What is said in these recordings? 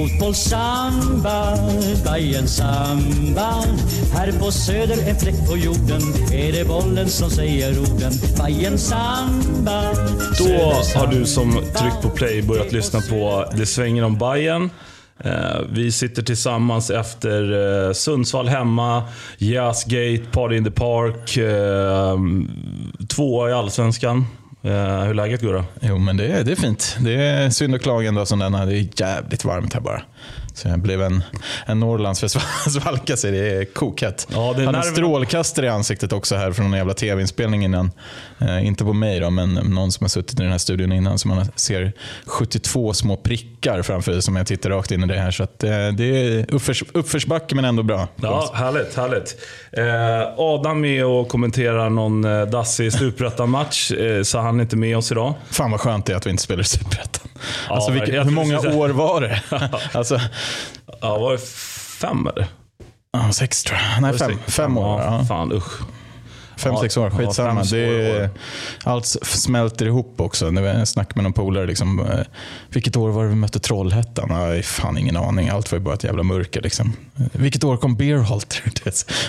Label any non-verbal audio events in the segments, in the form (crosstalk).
Fotbollssamba, Bajen samba Här på söder en fläck på jorden Är det bollen som säger orden Bajen samba Då har du som tryckt på play börjat lyssna på Det svänger om Bayern. Eh, Vi sitter tillsammans efter eh, Sundsvall hemma, Jazzgate, Party in the Park, eh, tvåa i Allsvenskan. Eh, Hur läget går då? Jo, men det är, det är fint. Det är synd att klaga en dag som denna. Det är jävligt varmt här bara. Så jag blev en, en Norrlandsvalka (laughs) sig. Det är kokhett. Ja, det är Hade nerverna. strålkastare i ansiktet också här från en jävla tv-inspelning innan. Eh, inte på mig då, men någon som har suttit i den här studion innan. Så man ser 72 små prickar framför sig som jag tittar rakt in i det här. Så att, eh, det är uppförs, uppförsbacke men ändå bra. Ja, härligt, härligt. Eh, Adam är och kommenterar någon eh, dassig superettan-match, eh, så han är inte med oss idag. Fan vad skönt det är att vi inte spelar i Superettan. Ja, alltså, vilka, hur många år var det? (laughs) alltså, Ja, var det fem eller? ja, sex tror jag. Nej, fem, fem år. Ja, Ja. fan usch. Fem, Ja, sex år, ja, skitsamma. fem, det år. allt smälter ihop också. När jag snackade med någon polare, liksom, eh, vilket år var det vi mötte Trollhättan? Nej, fan ingen aning. Allt var ju bara ett jävla mörker. Liksom. Vilket år kom Beerhalter?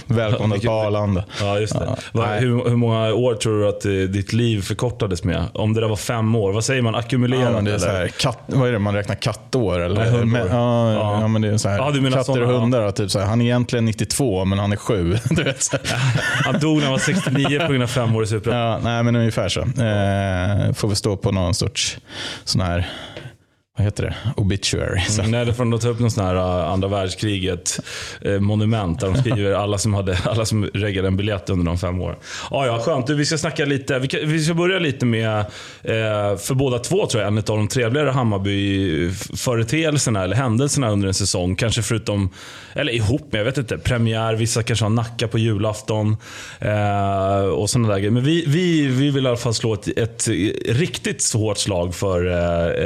(laughs) Välkomna till Arlanda. Ja, just det. Ja, hur, hur många år tror du att eh, ditt liv förkortades med? Om det där var fem år, vad säger man? Ackumulerat Ja, det är så här, katt, vad är det man räknar kattår? Eller? Nej, hundår. Men- ja, Ja. ja. men det är så här, Ja, du menar katter och ja. hundar. ja, Typ så här, han är egentligen 92, men han är 7. (laughs) Du vet, så här. (laughs) Han dog när han var 69 på grund av fem år i Supra. Ja, nej, men ungefär så. Eh, får vi stå på någon sorts sån här, vad heter det, obituary. Mm, Nej, det får de ta upp någon sån här uh, andra världskriget eh, monument där de skriver (laughs) alla som, hade, alla som reggade en biljett under de fem åren. Ja, ja, skönt. Du, vi ska snacka lite, vi, kan, vi ska börja lite med, eh, för båda två tror jag, en av de trevligare Hammarby-företeelserna eller händelserna under en säsong. Kanske förutom, eller ihop med, jag vet inte, premiär, vissa kanske har Nacka på julafton eh, och sådana där grejer. Men vi, vi, vi vill i alla fall slå ett, ett riktigt hårt slag för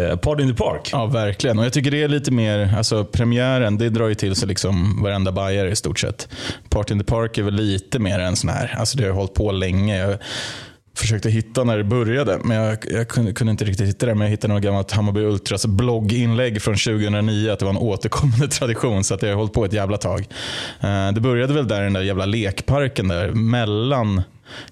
eh, Party in the Park. Ja, verkligen. Och jag tycker det är lite mer, alltså premiären, det drar ju till sig liksom varenda bajare i stort sett. Party in the Park är väl lite mer en sån här, alltså det har ju hållit på länge. Jag försökte hitta när det började, men jag, jag kunde, kunde inte riktigt hitta det. Men jag hittade något gammalt Hammarby Ultras blogginlägg från 2009, att det var en återkommande (laughs) tradition. Så att det har hållit på ett jävla tag. Eh, det började väl där i den där jävla lekparken där, mellan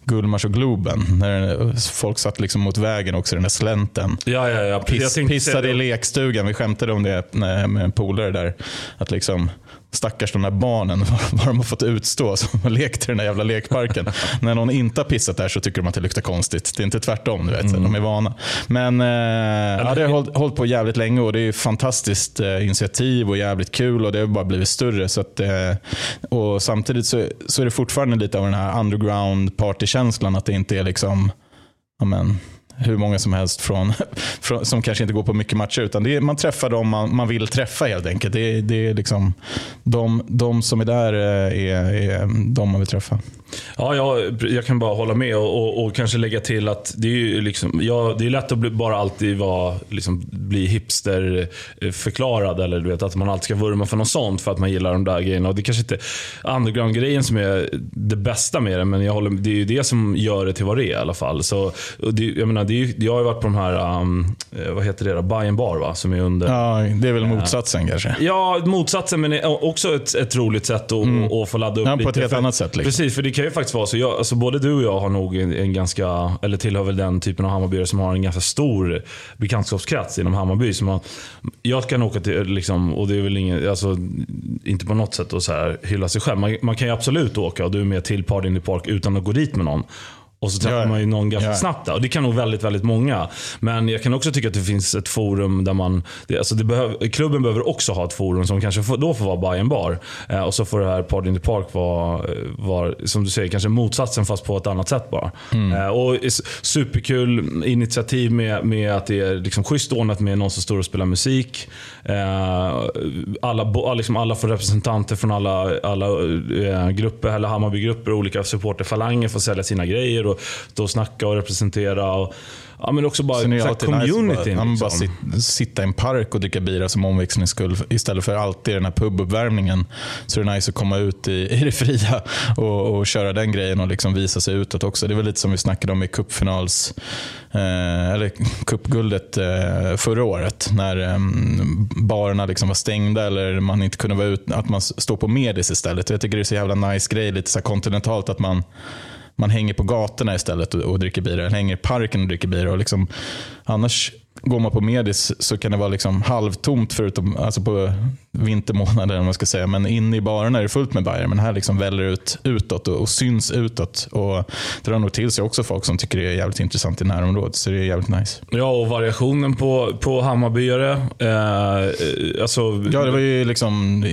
Gullmars och Globen. När folk satt liksom mot vägen också, den där slänten. Ja, ja, ja. Jag Piss, pissade i lekstugan. Vi skämtade om det när- med en polare där. Att liksom, stackars de där barnen, (laughs) vad de har fått utstå som har lekt i den där jävla lekparken. (laughs) när någon inte har pissat där så tycker de att det luktar konstigt. Det är inte tvärtom, du vet. Mm. De är vana. Men eh, ja, det har hållit, hållit på jävligt länge och det är ett fantastiskt eh, initiativ och jävligt kul och det har bara blivit större. Så att, eh, och samtidigt så, så är det fortfarande lite av den här underground partykänslan. Att det inte är liksom, ja men, hur många som helst från, (laughs) från, som kanske inte går på mycket matcher. Utan det är, man träffar dem man, man vill träffa helt enkelt. Det, är- det är liksom, de, de som är där eh, är, är de man vill träffa. Ja, jag, jag kan bara hålla med och, och, och kanske lägga till att det är ju liksom, ja, det är lätt att bli, bara alltid vara, liksom, bli hipsterförklarad. Eh, eller du vet, att man alltid ska vurma för något sånt för att man gillar de där grejerna. Och det kanske inte är underground-grejen som är det bästa med det, men jag håller, det är ju det som gör det till vad det är i alla fall. Så, och det, jag, menar, det är, jag har ju varit på de här, um, eh, vad heter det? Bayern bar va? Som är under... Ja, det är väl motsatsen kanske. Ja, motsatsen, men också ett, ett roligt sätt att, att få ladda upp Mm. Ja, på lite. ett helt För- annat sätt, liksom. Precis, för det kan ju faktiskt vara så. Jag, alltså, både du och jag har nog en, en ganska, eller tillhör väl den typen av Hammarbyare som har en ganska stor bekantskapskrets inom Hammarby. Som har, jag kan åka till, liksom, och det är väl ingen, alltså, inte på något sätt att så här hylla sig själv. Man, man kan ju absolut åka och du är med till Party in the Park utan att gå dit med någon. Och så träffar man ju någon ganska Ja. snabbt där. Och det kan nog väldigt, väldigt många. Men jag kan också tycka att det finns ett forum där man... Det, alltså det behöver, klubben behöver också ha ett forum som kanske får, då får vara Bayern bar. Eh, och så får det här Party in the Park vara, vara, som du säger, kanske motsatsen fast på ett annat sätt bara. Eh, och superkul initiativ med, med att det är liksom schysst ordnat med någon som står och spelar musik. Eh, alla, liksom alla får representanter från alla, alla eh, grupper, eller Hammarbygrupper och olika supporterfalanger får sälja sina grejer. Och stå och snacka och representera. Och, ja, men också bara är så här communityn. nice bara, liksom. bara sit, sitta i en park och dricka bira som omväxlingsskull istället för alltid den här pubuppvärmningen. Så är det nice att komma ut i, i det fria och, och köra den grejen och liksom visa sig utåt också. Det var lite som vi snackade om i cupfinals, eh, eller cupguldet eh, förra året. När eh, barerna liksom var stängda eller man inte kunde vara ute. Att man står på Medis istället. Jag tycker det är så jävla nice grej, lite så kontinentalt att man man hänger på gatorna istället och, och dricker bira. Eller hänger i parken och dricker bira. Och liksom, annars går man på Medis så kan det vara liksom halvtomt förutom alltså på vintermånader. Om man ska säga. Men inne i barerna är det fullt med bajare. Men här liksom väller ut utåt och, och syns utåt. Och drar nog till sig också folk som tycker det är jävligt intressant i närområdet. Så det är jävligt nice. Ja, och variationen på, på Hammarbyare. Eh, alltså, Ja, det var ju liksom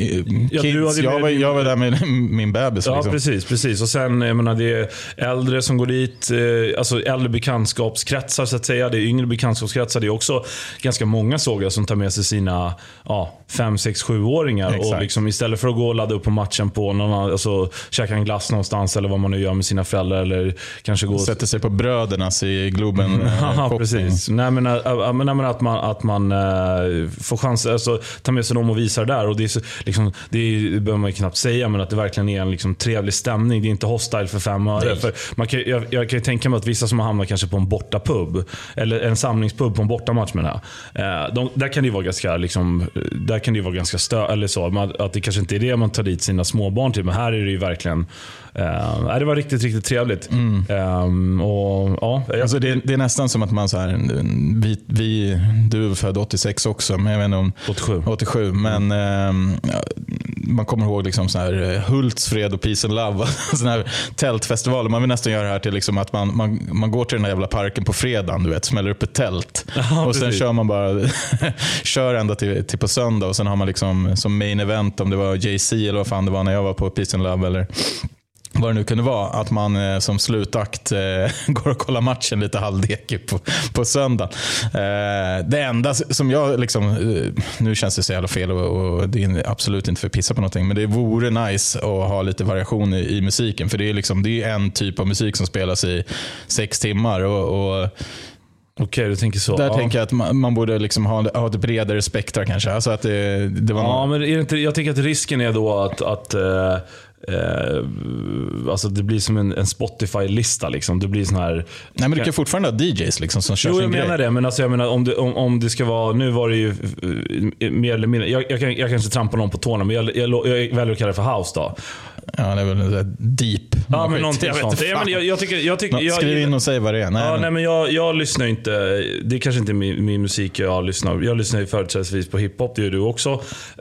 Ja, kids. hade jag, var, jag var där med (laughs) min bebis. Ja, liksom. precis. precis. Och sen, jag menar, det är äldre som går dit. Eh, alltså äldre bekantskapskretsar, så att säga. Det är yngre bekantskapskretsar. Det är också ganska många, såg jag, som tar med sig sina ja, fem, sex, sjuåringar. Och liksom, istället för att gå och ladda upp på matchen på någon annan, alltså, käka en glass någonstans, eller vad man nu gör med sina föräldrar. Eller kanske gå och Sätter sig på brödernas i Globen. (laughs) eh, Ja, shopping. precis. Nej, men, äh, men, att man, att man äh, får chans alltså, ta med sig dem och visa det där. Och det, är så, liksom, det, är, det behöver man ju knappt säga, men att det verkligen är en liksom, trevlig stämning. Det är inte hostile för fem öre. För man kan, jag, jag kan ju tänka mig att vissa som har hamnat kanske på en bortapub, eller en samlingspub på en bortamatch menar jag. Eh, de, där kan det ju vara ganska, liksom, där kan det vara ganska stö eller så. Man, att det kanske inte är det man tar dit sina småbarn till, men här är det ju verkligen eh, det var riktigt, riktigt trevligt. Ehm, och, ja, jag, Alltså det, det är nästan som att man så här, vi, vi, du är född 86 också, men jag vet inte om 87. 87, men ehm, ja, man kommer ihåg liksom så här, eh, Hultsfred och Peace and Love, (laughs) såna här tältfestivaler. Man vill nästan göra det här till liksom att man, man, man går till den här jävla parken på fredagen, du vet, smäller upp ett tält. Ja, och sen precis. kör man bara (laughs) kör ända till, till på söndag och sen har man liksom som main event, om det var Jay-Z eller vad fan det var när jag var på Peace and Love. Eller, vad det nu kunde vara, att man eh, som slutakt eh, (laughs) går och kollar matchen lite halvdekig på, på söndag. Eh, det enda som jag, liksom, eh, nu känns det så jävla fel och, och det är absolut inte för att pissa på någonting, men det vore nice att ha lite variation i, i musiken. För det är, liksom, det är en typ av musik som spelas i sex timmar. och, och Okej, du tänker så. där ja. tänker jag att man, man borde liksom ha, ha ett bredare spektra kanske. Alltså att det, det var Ja, någon- men är inte, jag tänker att risken är då att, att eh, eh, alltså det blir som en, en Spotify-lista. Liksom. Det blir sån här... Nej, men du kan fortfarande ha DJs liksom, som kör Jo, jag grej. menar det. Men alltså, jag menar, om, det, om, om det ska vara... Nu var det ju eh, mer eller mindre... Jag, jag, jag kanske trampar någon på tårna, men jag, jag, jag väljer att kalla det för house då. Ja, det är väl en deep. Ja, men någonting Jag vet sånt. inte Ja, men jag, jag tycker, jag tycker, jag, Skriv in och säg vad det är. Nej, Ja, men, nej, men jag, jag lyssnar inte, det är kanske inte min, min musik jag lyssnar Jag lyssnar ju företrädesvis på hiphop, det gör du också.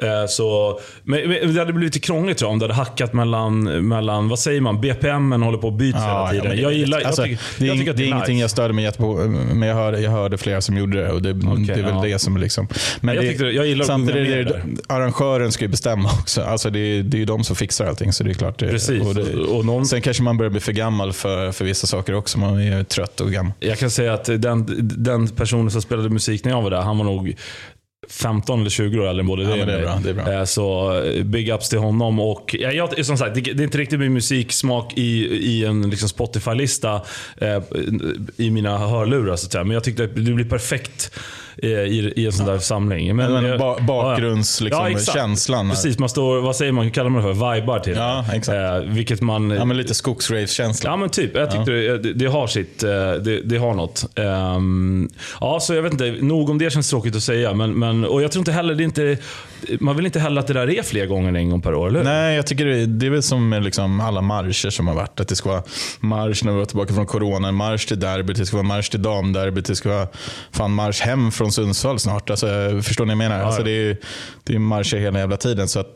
Eh, så, men, men det hade blivit lite krångligt tror jag, om det hade hackat mellan, mellan vad säger man, BPM håller på byts hela ja, tiden. men jag gillar, alltså, jag tycker, det är, jag tycker att det är nice. ingenting jag störde mig jättepå, men jag hörde, jag hörde flera som gjorde det. Och det, det är väl ja. det som liksom... Men Jag det, tyckte- jag gillar att samtidigt det, arrangören ska ju bestämma också. Alltså det, är- det är ju de som fixar allting, så det är klart. Precis. Och det, Och någon- Sen kanske man börjar bli för gammal för, för vissa saker också. Man är trött och gammal. Jag kan säga att den, den personen som spelade musik när jag var där, han var nog 15 eller 20 år äldre än både Ja, det är mig. bra, det är bra. Eh, Så eh, big ups till honom. Och, ja, jag, som sagt, det, det är inte riktigt min musiksmak i, i en liksom Spotify-lista eh, i mina hörlurar. Så att säga. Men jag tyckte att det blir perfekt i, i en sån där samling. Men, eh, ba, ja, ja. bakgrunds, liksom, känslan. Precis, man står, vad säger man, kallar man det för? Vibar till Ja, exakt. Eh, vilket man... Ja, men lite skogsrave-känsla. Ja men typ. Jag tyckte det, det, har sitt, eh, det, det har något. Ehm, ja, så jag vet inte. Nog om det känns tråkigt att säga. Men, men, och jag tror inte heller, det är inte, man vill inte heller att det där är fler gånger än en gång per år, eller? Nej, jag tycker det, det är väl som liksom alla marscher som har varit. Att det ska vara marsch när vi var tillbaka från corona, marsch till derbyt, det ska vara marsch till damderbyt, det ska vara fan marsch hem från Sundsvall snart. Alltså, förstår ni vad jag menar? Alltså, det är, det är marscher hela jävla tiden. Så att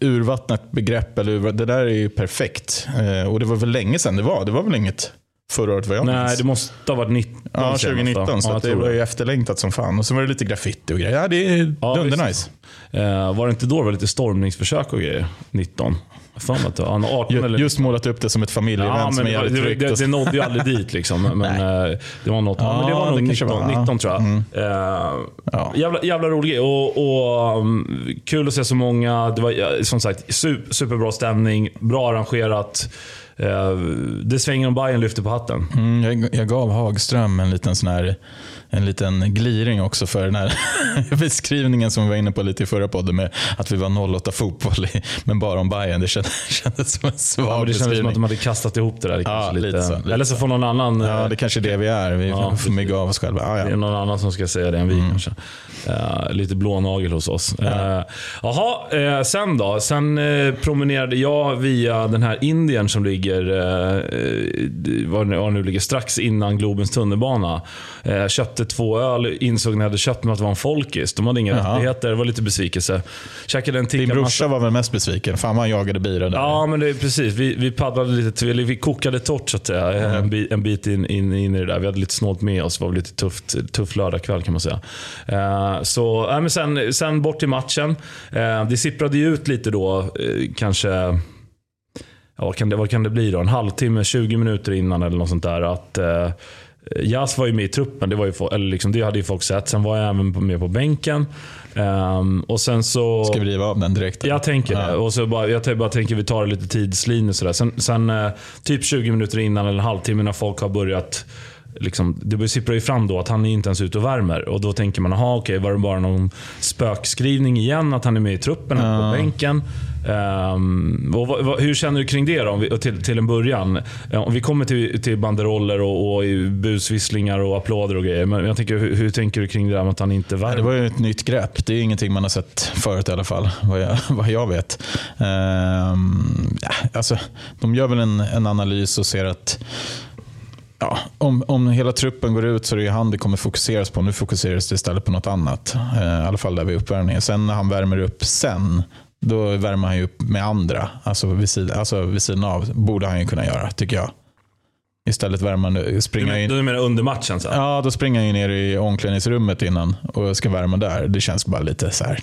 urvattnat begrepp, eller urvatt, det där är ju perfekt. Eh, och det var väl länge sedan det var. Det var väl inget förra året vad jag Nej, minns. det måste ha varit 19 Ja, senast, 2019. då. Så Ja, det var ju efterlängtat som fan. Och så var det lite graffiti och grejer. Ja, det är Ja, dundernice. Eh, var det inte då det var lite stormningsförsök och grejer? 19? För mig att det var- han är 18 eller Just målat upp det som ett familjeevent Ja, som är det, jävligt det, tryggt. det, det nådde ju aldrig dit. Liksom. Men eh, det var något. Ja, men det var nog det 19, kanske var, ja. 19 tror jag. Mm. Eh, Ja. jävla, jävla rolig grej. Och, och, um, kul att se så många. Det var som sagt su- superbra stämning, bra arrangerat. Eh, det svänger om Bayern lyfter på hatten. Mm, jag, jag gav Hagström en liten, sån här, en liten gliring också för den här (laughs) beskrivningen som vi var inne på lite i förra podden med att vi var 08 fotboll i, men bara om Bayern. Det kändes, (laughs) kändes som en svag Ja, det kändes som att de hade kastat ihop det där. Ja, lite lite. så, lite Eller så får någon annan... Ja, det kanske är det vi är. Vi Ja, får mygga av oss själva. Ah, Det är ja. någon annan som ska säga det än vi Mm. kanske. Eh, lite blånagel hos oss. Eh, Jaha, eh, sen då? Sen promenerade jag via den här Indien som ligger, var det var nu ligger, strax innan Globens tunnelbana. Eh, köpte två öl, insåg när jag hade köpt mig att det var en folkis. De hade inga Jaha. rättigheter, det var lite besvikelse. Käkade en Din brorsa var väl mest besviken. Fan vad han jagade bira där. Ja, men det är precis. Vi, vi paddlade lite, eller vi kokade torrt så att säga. En, bit, en bit in, in, in i det där. Vi hade lite snålt med oss. Det var lite tufft, tuff lördagkväll kan man säga. Eh, så, äh, men sen, sen bort till matchen. Eh, det sipprade ju ut lite då, eh, kanske ja, vad, kan det, vad kan det bli då? En halvtimme, 20 minuter innan eller något sånt där. Att eh, Jas var ju med i truppen, det, var ju, eller liksom, det hade ju folk sett. Sen var jag även med på bänken. Ehm, och sen så... Ska vi riva av den direkt? Jag tänker Ja. det. Och så bara, jag bara tänker vi tar lite tidslinje sådär. Sen, sen eh, typ 20 minuter innan eller en halvtimme när folk har börjat Liksom, det sipprar ju fram då att han är inte ens ute och värmer. Och då tänker man, aha, okej, var det bara någon spökskrivning igen? Att han är med i truppen, ja. på bänken? Um, och vad, vad, hur känner du kring det då, om vi, till, till en början? Om vi kommer till, till banderoller och, och busvisslingar och applåder och grejer. Men jag tänker, hur, hur tänker du kring det där med att han inte värmer? Det var ju ett nytt grepp. Det är ingenting man har sett förut i alla fall, vad jag, (laughs) vad jag vet. Um, ja, alltså, de gör väl en, en analys och ser att ja, om, om hela truppen går ut så är det ju han det kommer fokuseras på. Nu fokuseras det istället på något annat. Eh, I alla fall där vid uppvärmningen. Sen när han värmer upp sen, då värmer han ju upp med andra. Alltså vid, sid, alltså vid sidan av. Borde han ju kunna göra, tycker jag. Istället värmer han, Du, springer han men, in. du menar under matchen? Så? Ja, då springer han ju ner i omklädningsrummet innan och ska värma där. Det känns bara lite så här.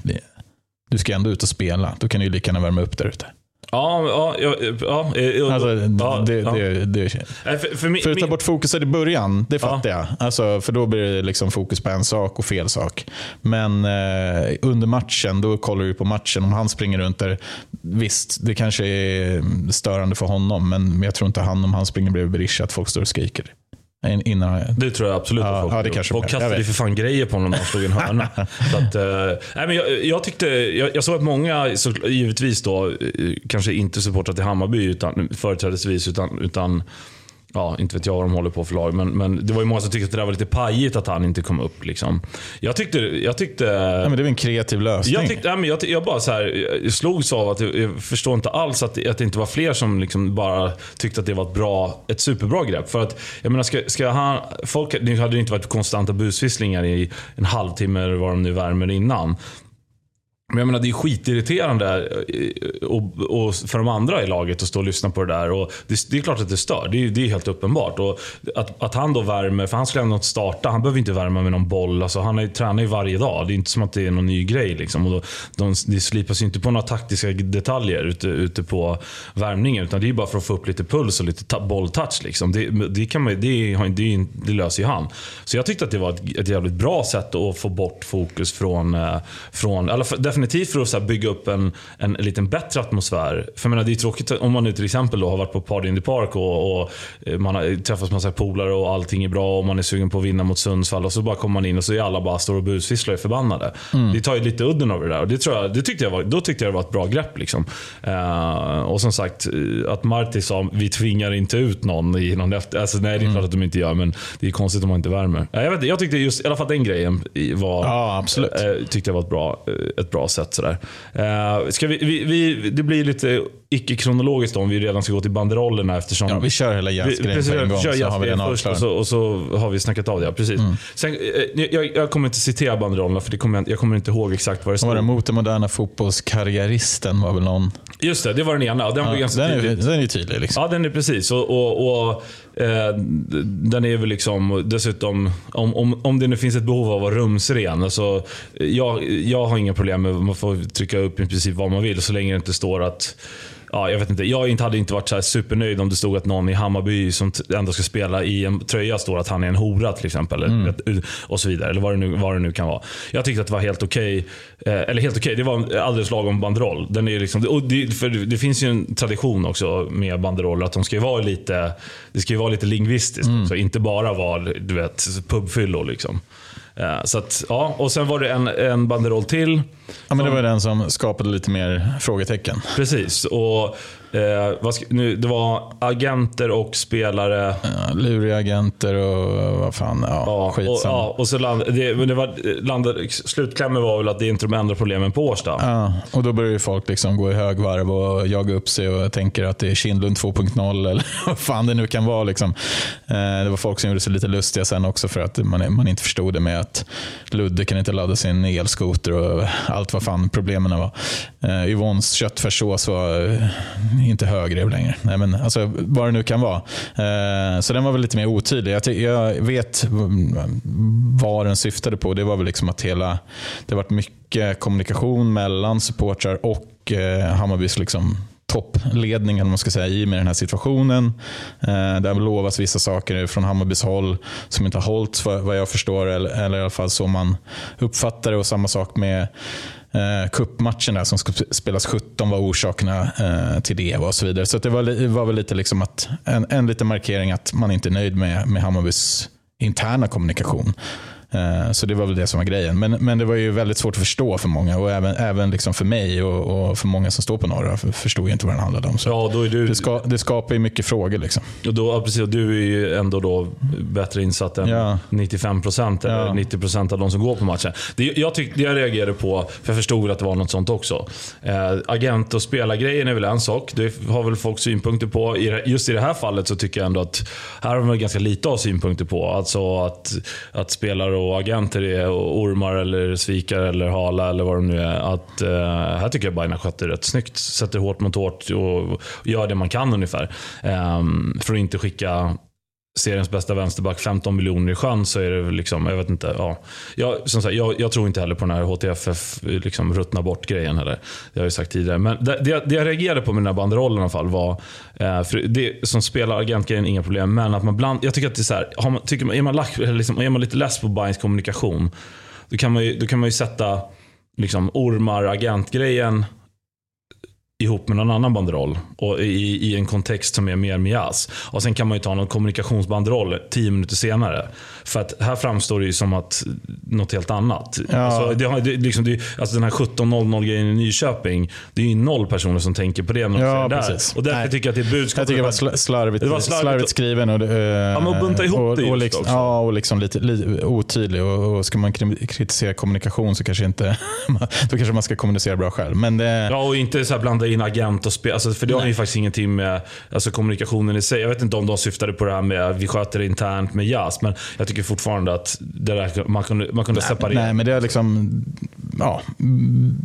Du ska ändå ut och spela. Då kan du ju lika gärna värma upp där ute. Ja, ja, ja, ja, ja, Alltså, ja, det, ja. det, det, för, för, min, för att ta bort fokuset i början, det fattar jag. Alltså, för då blir det liksom fokus på en sak och fel sak. Men eh, under matchen, då kollar du på matchen. Om han springer runt där, visst, det kanske är störande för honom. Men jag tror inte han, om han springer bredvid Berisha, att folk står och skriker. Innan, det tror jag absolut Ja, att folk ja, det kanske. Jag kastade ju för fan grejer på honom när han slog en hörna. (laughs) så att, eh, nej, men jag, jag, tyckte, jag, jag såg att många, så, givetvis då, eh, kanske inte supportrar till Hammarby utan, företrädesvis, utan, utan Ja, inte vet jag vad de håller på för lag, men, men det var ju många som tyckte att det där var lite pajigt att han inte kom upp. Liksom. Jag tyckte... Jag tyckte ja, men det väl en kreativ lösning. Jag, tyckte, nej, men jag, jag bara så här, jag slogs av att jag, förstår inte alls att, att det inte var fler som liksom bara tyckte att det var ett, bra, ett superbra grepp. För att, jag menar, ska, ska han, folk, det hade ju inte varit konstanta busvisslingar i en halvtimme eller vad de nu värmer innan. Men jag menar, det är skitirriterande eh, och, och för de andra i laget att stå och lyssna på det där. Och det, det är klart att det stör. Det är, det är helt uppenbart. Och att, att han då värmer, för han skulle ändå inte starta. Han behöver inte värma med någon boll. Alltså, han är, tränar ju varje dag. Det är inte som att det är någon ny grej. Liksom. Och då, de, det slipas ju inte på några taktiska detaljer ute, ute på värmningen. Utan det är bara för att få upp lite puls och lite ta- bolltouch. Liksom. Det, det, kan man, det, det, det löser ju han. Så jag tyckte att det var ett, ett jävligt bra sätt att få bort fokus från, eh, från eller för, definitivt för att så bygga upp en, en, liten bättre atmosfär. För jag menar, det är tråkigt om man nu till exempel då har varit på Party in the Park och, och eh, man har träffats med massa polare och allting är bra och man är sugen på att vinna mot Sundsvall och så bara kommer man in och så är alla bara står och busvisslar och är förbannade. Det tar ju lite udden av det där och det, tror jag, det tyckte jag var, då tyckte jag det var ett bra grepp. Liksom. Eh, och som sagt, eh, att Marti sa vi tvingar inte ut någon i någon efter... Alltså, nej, det är klart att de inte gör, men det är konstigt om man inte värmer. Jag, vet, jag tyckte just i alla fall den grejen var, Ja, absolut. eh, tyckte jag var ett bra, ett bra sätt. Sådär. Eh, ska vi, vi, vi, det blir lite icke-kronologiskt om vi redan ska gå till banderollerna eftersom Ja, vi kör hela jazzgrejen på en gång kör så har vi den först och så, och så har vi snackat av det. Ja, precis. Sen, eh, jag, jag kommer inte citera banderollerna för det kommer jag, jag kommer inte ihåg exakt vad det Vad var det? Mot den moderna fotbollskarriäristen var väl någon. Just det, det var den ena. Den var Ja, ganska den, är, den är tydlig. Liksom. Ja, den är precis. Och, och, och eh, Den är väl liksom dessutom, om, om, om det nu finns ett behov av att vara rumsren. Alltså, jag, jag har inga problem med man får trycka upp i princip vad man vill så länge det inte står att ja, jag vet inte. Jag inte hade inte varit så här supernöjd om det stod att någon i Hammarby som ändå ska spela i en tröja står att han är en hora till exempel. Eller, och så vidare. Eller vad det, nu, vad det nu kan vara. Jag tyckte att det var helt okej. eh, eller helt okej, det var alldeles lagom banderoll. Den är liksom, och det, för det finns ju en tradition också med banderoller. Att de ska vara lite, det ska vara lite lingvistiskt. Så inte bara vara du vet, pubfyllor. Liksom. Eh, så att, ja, och sen var det en, en banderoll till. Ja, men det var den som skapade lite mer frågetecken. Precis. Och, eh, ska, nu, det var agenter och spelare. Ja, luriga agenter och vad fan. Ja, Ja, och, skitsamma. ja, och så land, det, det var, landade, slutklämmen var väl att det är inte de enda problemen på Årsta. Ja, och då börjar ju folk liksom gå i högvarv och jaga upp sig och tänker att det är Kindlund 2.0 eller (laughs) vad fan det nu kan vara. Liksom. Eh, det var folk som gjorde sig lite lustiga sen också för att man, man inte förstod det med att Ludde kan inte ladda sin elskoter och allt vad fan problemen var. Eh, Yvonnes köttfärssås var eh, inte högrev längre. Nej, men alltså, vad det nu kan vara. Eh, så den var väl lite mer otydlig. Jag, jag vet vad den syftade på. Det var väl liksom att hela, det varit mycket kommunikation mellan supportrar och eh, Hammarbys liksom toppledningen man ska säga, i med den här situationen. Eh, det har lovats vissa saker från Hammarbys håll som inte har hållits vad vad jag förstår, eller, eller i alla fall så man uppfattar det. Och samma sak med eh, cupmatchen där som skulle spelas 17 var orsakerna eh, till det och så vidare. Så det var, var väl lite liksom att, en, en liten markering att man inte är nöjd med, med Hammarbys interna kommunikation. Eh, Så det var väl det som var grejen. Men, men det var ju väldigt svårt att förstå för många och även, även liksom för mig och, och för många som står på norra för- förstod inte vad den handlade om. Så Ja, då är du, det, ska, det skapar ju mycket frågor. Liksom. och då, ja, precis, och du är ju ändå då bättre insatt än Ja. 95% eller Ja. 90% av de som går på matchen. Det, jag, tyck, det jag reagerade på, för jag förstod att det var något sånt också. Eh, agent och spelargrejen är väl en sak. Det har väl folk synpunkter på. Just i det här fallet så tycker jag ändå att här har man ganska lite av synpunkter på. Alltså att, att spelare och agenter är ormar eller svikare eller hala eller vad de nu är. Att, eh, här tycker jag Bajna skötte det rätt snyggt. Sätter hårt mot hårt och, gör det man kan ungefär. Eh, för att inte skicka seriens bästa vänsterback 15 miljoner i sjön så är det liksom, jag vet inte. Ja. Jag, som sagt, jag, jag tror inte heller på den här HTFF liksom, ruttna bort-grejen heller. Det har jag sagt tidigare. Men det, det, det jag reagerade på med den här banderollen i alla fall var, eh, för det som spelar agentgrejen, inga problem. Men att man bland, jag tycker att det är så här, har man, tycker man, är, man lack, liksom, är man lite less på Bayerns kommunikation, då kan man ju, då kan man ju sätta liksom, ormar, agentgrejen ihop med någon annan banderoll och i, i en kontext som är mer Mias. Och sen kan man ju ta någon kommunikationsbanderoll tio minuter senare. För att här framstår det ju som att något helt annat. Ja. Alltså, det, det, liksom, det, alltså den här 17.00 grejen i Nyköping. Det är ju noll personer som tänker på det de Ja, det precis. där. Och därför Nej. tycker jag att det är budskapet. Jag tycker det var sl- slarvigt, Det var slarvigt slarvigt, och- skriven. Och, eh, ja, men bunta ihop och, det och just liksom, också. Ja, och liksom lite, lite otydlig. Och, och ska man kri- kritisera kommunikation så kanske inte... (laughs) då kanske man ska kommunicera bra själv. Men det, Ja, och inte så här blanda in agent och spel. Alltså, för det har ju faktiskt ingenting med alltså, kommunikationen i sig. Jag vet inte om de syftade på det här med vi sköter det internt med jazz. Men jag tycker fortfarande att det där, man kunde, man kunde separera. Nej, men det är liksom... Ja,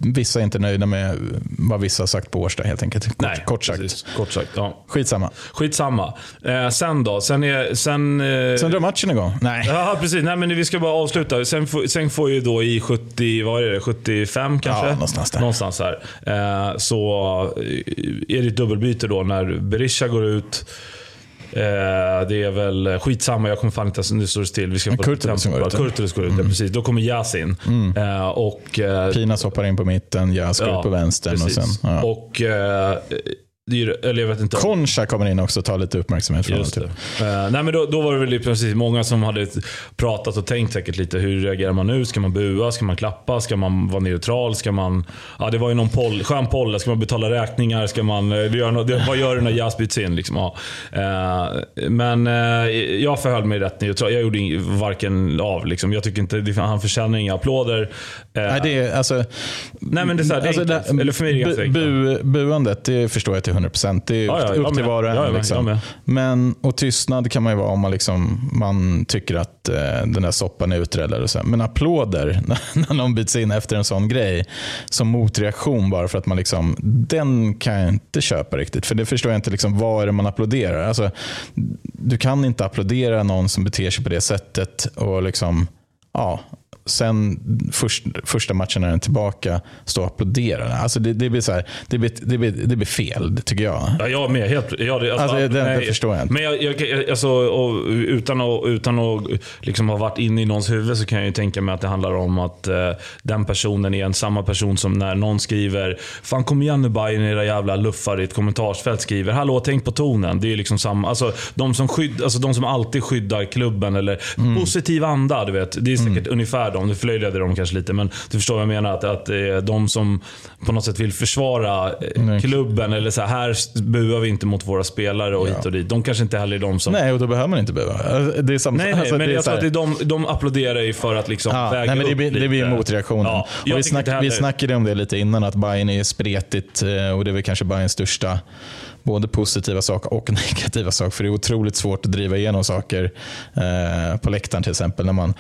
vissa är inte nöjda med vad vissa har sagt på Årsta helt enkelt. Kort, Nej, kort sagt. precis. Kort sagt, ja. Skitsamma. Skitsamma. Eh, sen då? Sen är... Sen, eh, Sen drar matchen igång. Nej. Ja, precis. Nej, men vi ska bara avsluta. Sen, får- sen får ju då i 70, vad är det, 75 kanske? Ja, någonstans där. Någonstans här. Eh, så eh, är det ett dubbelbyte då när Berisha går ut. Eh, det är väl skitsamma, jag kommer fan inte nu står det still. Vi ska Kurtulus går ut, ja. Kurtulus går ut, ja, precis. Då kommer Yasin. Eh, och, eh, Pinas hoppar in på mitten, jag ska ut på vänstern. Och precis. sen, ja. Och, ju- eller jag vet inte. Concha kommer in också och tar lite uppmärksamhet från Just det. Typ. Eh, nej, men då, då var det väl precis många som hade pratat och tänkt säkert lite. Hur reagerar man nu? Ska man bua? Ska man klappa? Ska man vara neutral? Ska man... Ja, det var ju någon poll, skön poll. Ska man betala räkningar? Ska man, eh, det gör det, vad gör du när jazz byts in? Liksom? Ja. Eh, men eh, jag förhöll mig rätt neutral. Jag gjorde varken av. Liksom. Jag tycker inte, han förtjänar inga applåder. Nej, det är, alltså, nej, men det är, så här, det är alltså, enkelt. Eller för mig är det ganska bu, buandet, det förstår jag till 100%. Det är Ja, ja, upp till var och en. Liksom. Men, och tystnad kan man ju vara om man, liksom, man tycker att eh, den där soppan är utredd. eller så. Men applåder (laughs) när någon byts in efter en sån grej som motreaktion bara för att man liksom, den kan jag inte köpa riktigt. För det förstår jag inte, liksom, vad är det man applåderar? Alltså, du kan inte applådera någon som beter sig på det sättet och liksom, ja, sen först, första matchen när den är tillbaka stå och applådera. Alltså det, det, blir så här, det, blir, det, blir, det blir fel, tycker jag. Ja, jag med. Helt, ja, det, alltså, det, det förstår jag inte. Men jag, jag, alltså, utan att, utan att liksom ha varit inne i någons huvud så kan jag ju tänka mig att det handlar om att eh, den personen är en samma person som när någon skriver Fan kom igen nu Bajen era jävla luffar i ett kommentarsfält skriver Hallå tänk på tonen. Det är liksom samma. Alltså, de, som skydd, alltså, de som alltid skyddar klubben eller mm. positiv anda. Du vet. Det är säkert mm. ungefär de. Nu förlöjligade de kanske lite men du förstår vad jag menar. Att, att är de som på något sätt vill försvara mm. klubben. Eller så här, här buar vi inte mot våra spelare och ja. hit och dit. De kanske inte heller är de som... Nej, och då behöver man inte bua. Alltså, det är samma, nej, nej alltså, men jag tror att de, de applåderar ju för att liksom ja, väga nej, men det blir, upp lite. Det blir motreaktionen. Ja, vi, snack, vi snackade om det lite innan, att Bayern är spretigt eh, och det är väl kanske Bayerns största både positiva saker och (laughs) negativa saker. För det är otroligt svårt att driva igenom saker eh, på läktaren till exempel. När man,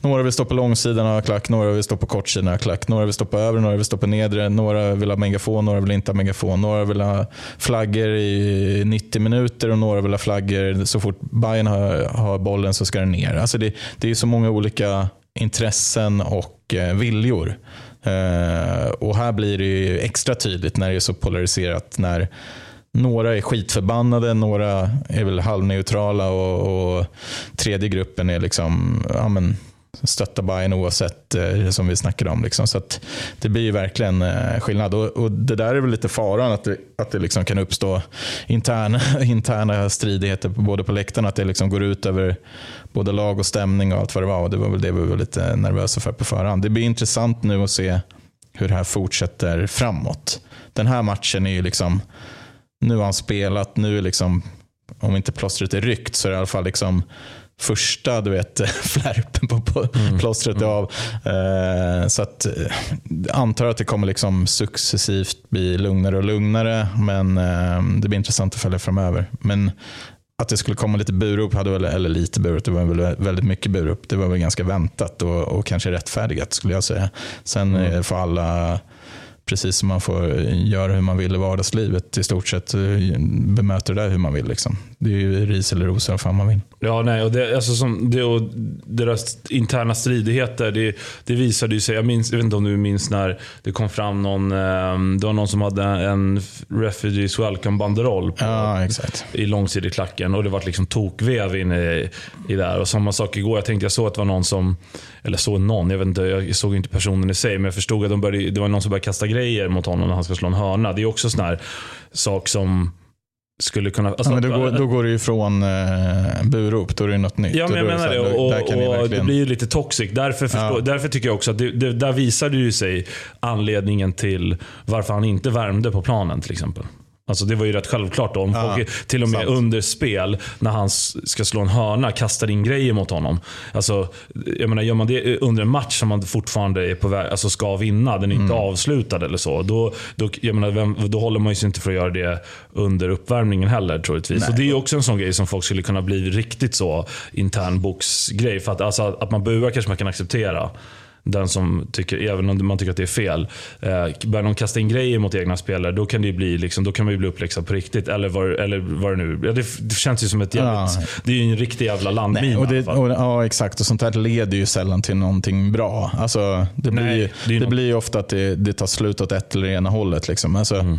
några vill stå på långsidan och klack, några vill stå på kortsidan och klack, några vill stå på övre, några vill stå på nedre, några vill ha megafon, några vill inte ha megafon, några vill ha flaggor i 90 minuter och några vill ha flaggor så fort Bayern har, har bollen så ska den ner. Alltså det, det är så många olika intressen och eh, viljor. Uh, och här blir det extra tydligt när det är så polariserat. När några är skitförbannade, några är väl halvneutrala och, och tredje gruppen är liksom ja, men, stötta Bayern oavsett eh, som vi snackade om. Liksom. Så det blir ju verkligen eh, skillnad. Och, och, det där är väl lite faran att det, att det liksom kan uppstå interna, (laughs) interna stridigheter både på läktarna. Att det liksom går ut över både lag och stämning och allt vad det var. Och det var väl det vi var lite nervösa för på förhand. Det blir intressant nu att se hur det här fortsätter framåt. Den här matchen är ju liksom nu har han spelat, nu är liksom, om inte plåstret är ryckt så är det i alla fall liksom första du vet, (laughs) flärpen på, mm. plåstret är av. Eh, så att, eh, antar att det kommer liksom successivt bli lugnare och lugnare. Men eh, det blir intressant att följa framöver. Men att det skulle komma lite burop, hade väl, eller lite burop, det var väl väldigt mycket burop. Det var väl ganska väntat och, och kanske rättfärdigat skulle jag säga. Sen mm. får alla precis som man får göra hur man vill i vardagslivet. I stort sett eh, bemöter det där hur man vill. Liksom. Det är ju ris eller ros vad fan man vill. Ja, nej, och det, alltså som, det, och deras interna stridigheter, det, det visade ju sig. Jag, minns, jag vet inte om du minns när det kom fram någon, ehm, det var någon som hade en Refugees Welcome-banderoll ja, i långsidig-klacken. Och det var liksom tokvev inne i, i där. Och samma sak igår. Jag tänkte jag såg att det var någon som, eller såg någon, jag vet inte, jag såg inte personen i sig, men jag förstod att de började, det var någon som började kasta grejer mot honom när han ska slå en hörna. Det är också sån här sak som skulle kunna... Alltså, ja, men då, går, då går det ju från eh, burop, då är det något nytt. Ja, men jag menar det. Och, och, verkligen... det blir ju lite toxic. Därför, förstå, ja. därför tycker jag också att det, det, där visade ju sig anledningen till varför han inte värmde på planen till exempel. Alltså det var ju rätt självklart. Då. Om ja, folk till och med sant. under spel, när han ska slå en hörna, kastar in grejer mot honom. Alltså, jag menar, gör man det under en match som man fortfarande är på väg, alltså ska vinna, den är inte mm. avslutad eller så. Då, då, jag menar, vem, då håller man sig inte för att göra det under uppvärmningen heller troligtvis. Nej. Och det är också en sån grej som folk skulle kunna bli riktigt så intern boxgrej. För att, alltså, att man buar kanske man kan acceptera den som tycker, även om man tycker att det är fel. Eh, börjar de kasta in grejer mot egna spelare, då kan det bli, liksom, då kan man ju bli uppläxad på riktigt. Eller vad, eller vad det nu ja, det, det känns ju som ett jävligt, ja. Det är ju en riktig jävla landmina. Och det, och, ja, exakt. Och sånt här leder ju sällan till någonting bra. Alltså, det blir, Nej, det, det blir ju ofta att det, det tar slut åt ett eller ena hållet. Liksom. Alltså, mm.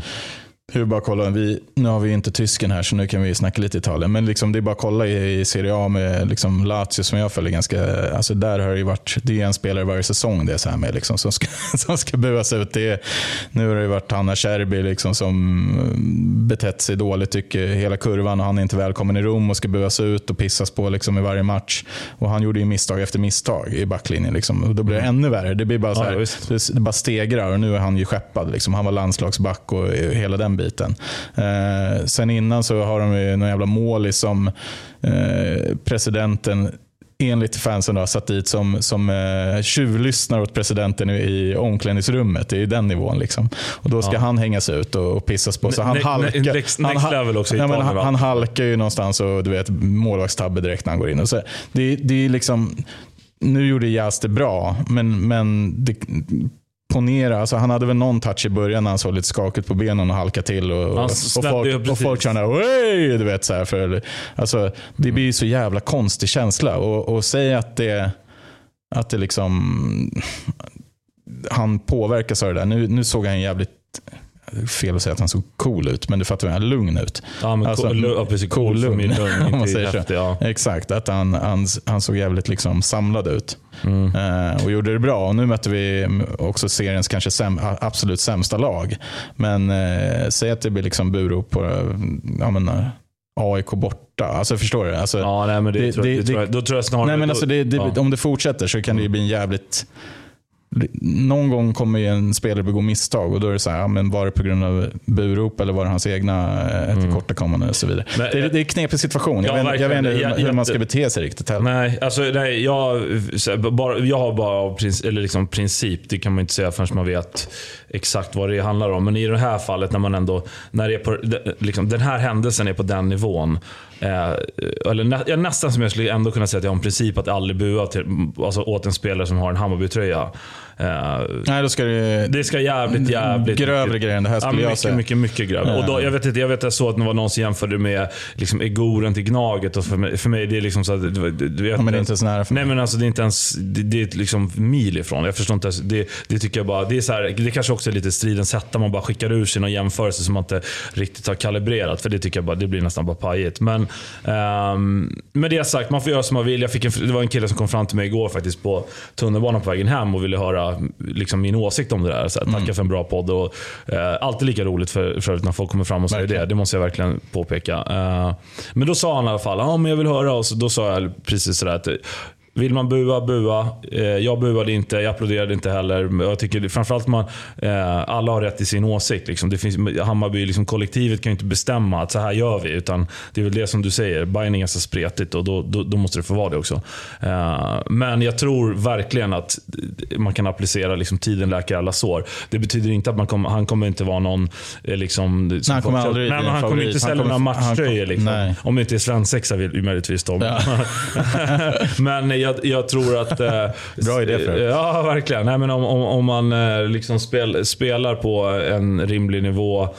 Hur bara kolla, vi, nu har vi inte tysken här så nu kan vi snacka lite Italien. Men liksom, det är bara att kolla i, i Serie A med liksom Lazio som jag följer ganska. Alltså där har det varit, det är en spelare varje säsong det är så här med liksom, som, ska, (laughs) som ska buas ut. Det är, nu har det varit Hanna Kärbi liksom, som betett sig dåligt tycker hela kurvan och han är inte välkommen i Rom och ska buas ut och pissas på liksom, i varje match. Och han gjorde ju misstag efter misstag i backlinjen. Liksom. Och då blir det mm. ännu värre. Det blir bara så här, ja, det, det bara stegrar och nu är han ju skeppad. Liksom. Han var landslagsback och hela den biten. Eh, sen innan så har de ju någon jävla målis som eh, presidenten enligt fansen har satt dit som, som eh, tjuvlyssnar åt presidenten i, i omklädningsrummet. Det är den nivån. Liksom. Och Då ska ja. han hängas ut och, och pissas på. Så han, halkar, next, next han, också ja, han, han, halkar ju någonstans och du vet målvaktstabbe direkt när han går in. Och så, det, det är liksom, nu gjorde Jas det bra, men, men det, ponera, alltså han hade väl någon touch i början när han såg lite skakigt på benen och halkade till. Och, och, och folk, och folk du vet så här, för, alltså, Det blir så jävla konstig känsla. Och, och säg att det Att det liksom, han påverkas av det där. Nu, nu såg han jävligt fel att säga att han såg cool ut, men du fattar vad jag lugn ut. Ja, men Alltså, cool, ja, precis. Cool, cool lugn, lugn, (laughs) om man säger så. Ja. Exakt, att han, han, han såg jävligt liksom samlad ut. Mm. Eh, och gjorde det bra. Och nu mötte vi också seriens kanske säm, absolut sämsta lag. Men eh, säg att det blir liksom Buro på eh, ja, men, eh, AIK borta. Alltså förstår du? Alltså, Ja, nej, men det, Det- tror, jag- det- det, tror jag, då tror jag snarare... nej, men då- alltså det, det, ja. Om det fortsätter så kan det ju bli en jävligt... Någon gång kommer ju en spelare begå misstag och då är det så här, ja, men var det på grund av burop eller var det hans egna eh, tillkortakommanden och så vidare. Men, det, är- eh, det är en knepig situation. Jag, Ja, vet, jag vet inte hur, Jag- hur man ska bete sig riktigt heller. Nej, alltså, nej jag, bara, jag har bara eller liksom princip, det kan man inte säga förrän man vet exakt vad det handlar om. Men i det här fallet, när man ändå, när det är på, liksom, den här händelsen är på den nivån. Eh, eller nä, ja, nästan som jag skulle ändå kunna säga att jag har en princip att aldrig bua till, alltså, åt en spelare som har en Hammarby-tröja. Eh, Nej, då ska det, det ska jävligt, jävligt... grövre mycket- grejer än det här Ja, skulle jag mycket, säga. mycket, mycket grövre. Och då, jag vet inte, jag vet att jag såg att det var någon som jämförde med liksom, Egoren till Gnaget. Och för, mig, för mig det är liksom så att... Du, du, du vet, Ja, men det är inte så nära för mig. Nej men alltså det är inte ens, det, det är liksom mil ifrån. Jag förstår inte, ens- det, det tycker jag bara, det är så här, det kanske också är lite stridens hetta. Man bara skickar ur sig någon jämförelse som man inte riktigt har kalibrerat. För det tycker jag bara, det blir nästan bara pajigt. Men ehm, med det sagt, man får göra som man vill. Jag fick en, det var en kille som kom fram till mig igår faktiskt på tunnelbanan på vägen hem och ville höra liksom, min åsikt om det där. Så här, tacka för en bra podd. Och, eh, alltid lika roligt för, för när folk kommer fram och säger Verkligen. det. Det måste jag verkligen påpeka. Eh, men då sa han i alla fall, ja men jag vill höra. Och så, då sa jag precis sådär att vill man bua, bua. Eh, jag buade inte, jag applåderade inte heller. Jag tycker framförallt man, eh, alla har rätt i sin åsikt. Liksom. Det finns, Hammarby, liksom, kollektivet kan ju inte bestämma att så här gör vi. Utan det är väl det som du säger, Bayern är ganska spretigt och då, då, då måste det få vara det också. Eh, men jag tror verkligen att man kan applicera liksom, tiden läker alla sår. Det betyder inte att man kommer, han kommer inte vara någon... Liksom, som Nej, han kommer aldrig Nej, Han kommer inte sälja några matchtröjor. Liksom. Om det inte är svensexa möjligtvis då. Ja. (laughs) men jag, jag tror att... Eh, (laughs) Bra idé för. Ja, verkligen. Nej, men om, om, om man eh, liksom spel, spelar på en rimlig nivå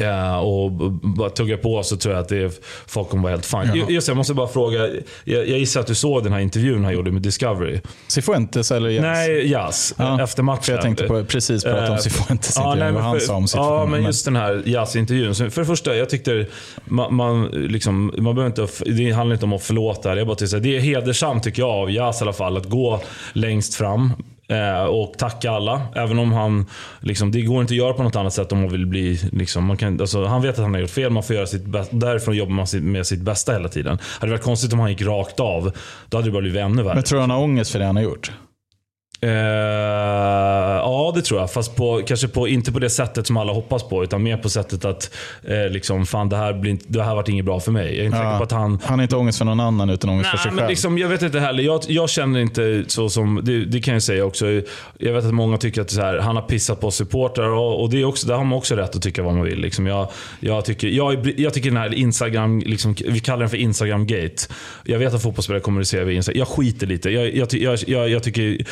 Ja, och b- bara tugga på så tror jag att det är, folk kommer vara helt fine. Ju- Just jag måste bara fråga. Jag, jag gissar att du såg den här intervjun han gjorde med Discovery? Cifuentes eller Jens? Nej, Jazz. Ja, Efter matchen. För jag tänkte på, precis prata om Eh, Cifuentes ja, intervju, nej, vad han sa om Ja, situationen. men just den här Jazz-intervjun. För det första, jag tyckte man, man, liksom, man behöver inte, det handlar inte om att förlåta. Det är, bara här, det är hedersamt tycker jag av Jazz i alla fall, att gå längst fram eh, Och tacka alla. Även om han, liksom, det går inte att göra på något annat sätt om man vill bli... Liksom, man kan, alltså, han vet att han har gjort fel, man får göra sitt bästa. Därifrån jobbar man med sitt bästa hela tiden. Hade det varit konstigt om han gick rakt av, då hade det bara blivit ännu värre. Men tror du han har ångest för det han har gjort? Eh, ja, det tror jag. Fast på, kanske på, inte på det sättet som alla hoppas på. Utan mer på sättet att eh, liksom, fan, det här, blir inte, det här varit inget bra för mig. Jag är inte säker på att han... han har inte ångest för någon annan utan ångest för sig Nej, men själv. liksom, jag vet inte heller. Jag, jag känner inte så som, det, det kan jag säga också. Jag vet att många tycker att är här, han har pissat på supportrar och, och det är också, där har man också rätt att tycka vad man vill. Liksom jag, jag, tycker, jag, jag tycker den här Instagram, liksom, vi kallar den för Instagram-gate. Jag vet att fotbollsspelare kommunicerar via Instagram. Jag skiter lite. Jag, jag, jag tycker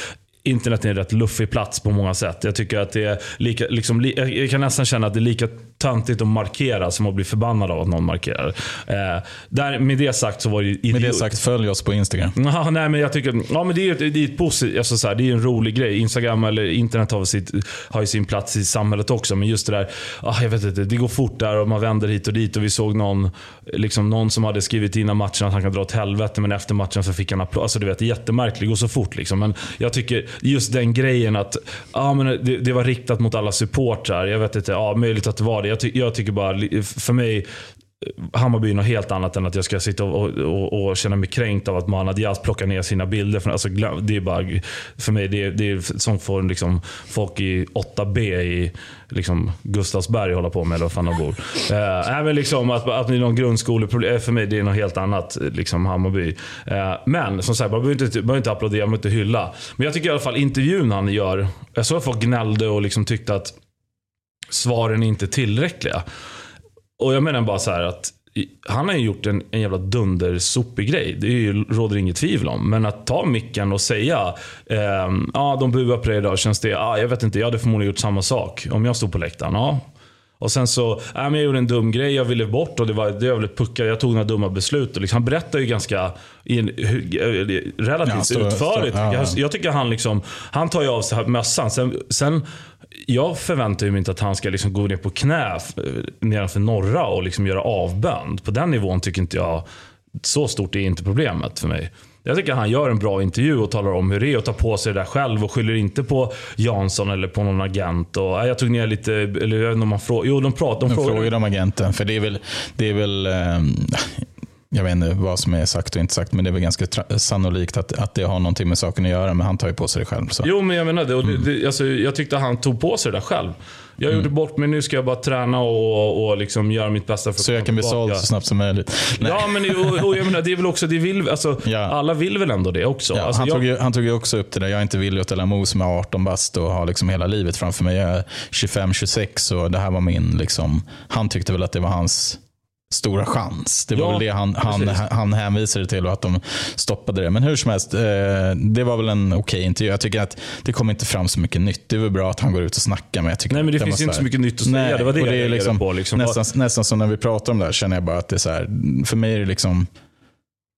Internet är en rätt luffig plats på många sätt. Jag tycker att det är lika, liksom, jag kan nästan känna att det är lika töntigt att markera som att bli förbannad av att någon markerar. Eh, där, med det sagt så var det ju Med det idiot- sagt, följ oss på Instagram. (laughs) Ja, nej, men jag tycker, ja, men det är ju ett, det är ett positivt, alltså, så här, det är en rolig grej. Instagram eller internet har, sitt, har ju sin plats i samhället också. Men just det där, ah, jag vet inte, det går fort där och man vänder hit och dit. Och vi såg någon, liksom, någon som hade skrivit innan matchen att han kan dra åt helvete, men efter matchen så fick han applåd. Alltså, du vet, det är jättemärkligt, det går så fort. Liksom. Men jag tycker just den grejen att ja, men det, det var riktat mot alla supportrar. Jag vet inte, ja, möjligt att det var det. Jag, ty, jag tycker bara, för mig, eh, Hammarby är något helt annat än att jag ska sitta och, och, och känna mig kränkt av att Mohanad Diaz plockar ner sina bilder. Från, alltså, det är bara, för mig det är, det är sånt får liksom, folk i 8B i liksom, Gustavsberg hålla på med, eller vad fan de bor. Eh, men liksom, att, att det är någon grundskoleproblem, eh, för mig det är något helt annat. Liksom, Hammarby. Eh, men som sagt, man behöver inte, behöver inte applådera, man behöver inte hylla. Men jag tycker i alla fall intervjun han gör, jag såg att folk gnällde och liksom tyckte att svaren är inte tillräckliga. Och jag menar bara så här att han har ju gjort en, en jävla dundersopig grej. Det är ju, råder inget tvivel om. Men att ta micken och säga ehm, ah, de buar på dig idag, känns det? Ah, jag vet inte, jag hade förmodligen gjort samma sak om jag stod på läktaren. Ah. Och sen så, äh, men jag gjorde en dum grej, jag ville bort och det var, det var väl ett pucka, jag tog några dumma beslut. Och liksom, han berättar ju ganska, i en, hu- relativt Ja, så- utförligt. så- ja, ja. Jag, jag tycker han liksom, han tar ju av sig mössan. Sen, sen jag förväntar mig inte att han ska liksom gå ner på knä f- nedanför norra och liksom göra avbön. På den nivån tycker inte jag, så stort är inte problemet för mig. Jag tycker han gör en bra intervju och talar om hur det är och tar på sig det där själv och skyller inte på Jansson eller på någon agent. Och, jag tog ner lite, eller jag vet inte om man frågar, jo de pratar, de De frågar. frågar om agenten. För det är väl, det är väl ehm, jag vet inte vad som är sagt och inte sagt, men det är väl ganska sannolikt att, att det har någonting med saken att göra. Men han tar ju på sig det själv. Så. Jo, men jag menar det. Och Mm. det, det alltså, jag tyckte han tog på sig det där själv. Jag gjorde bort mig, nu ska jag bara träna och, och liksom göra mitt bästa för att Så jag kan bli såld så snabbt som möjligt. Nej. Ja, men och, och jag menar, det är väl också, det vill, alltså, Ja. alla vill väl ändå det också. Ja, alltså, han, jag, tog ju, han tog ju också upp det där, jag är inte villig att ställa mot som är 18 bast och har liksom hela livet framför mig. Jag är 25-26 och det här var min, liksom, han tyckte väl att det var hans stora chans. Det var Ja, väl det han, han, han hänvisade till och att de stoppade det. Men hur som helst, eh, det var väl en okej intervju. Jag tycker att det kom inte fram så mycket nytt. Det är väl bra att han går ut och snackar. Men jag tycker Nej, men det att finns inte här- så mycket nytt att säga. Nej, Det var det och jag är liksom, på, liksom. nästan, nästan som när vi pratar om det här känner jag bara att det är så här, för mig är det liksom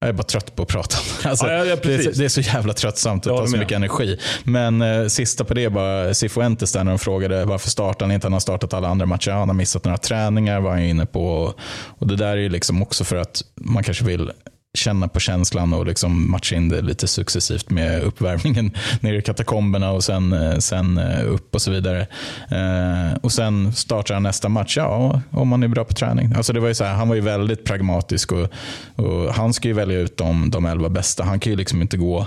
jag är bara trött på att prata. (laughs) Alltså, Ja, ja, ja, det, är, det är så jävla tröttsamt att ta håller så mycket energi. Men eh, sista på det bara Cifuentes där när de frågade varför startar han inte? Han har startat alla andra matcher. Ja, Han har missat några träningar var han inne på. Och, och det där är ju liksom också för att man kanske vill känna på känslan och liksom matcha in det lite successivt med uppvärmningen (laughs) nere i katakomberna och sen, eh, sen eh, upp och så vidare. Eh, och sen startar han nästa match, ja, om man är bra på träning. Alltså det var ju så här, han var ju väldigt pragmatisk och, och han ska ju välja ut de, de elva bästa. Han kan ju liksom inte gå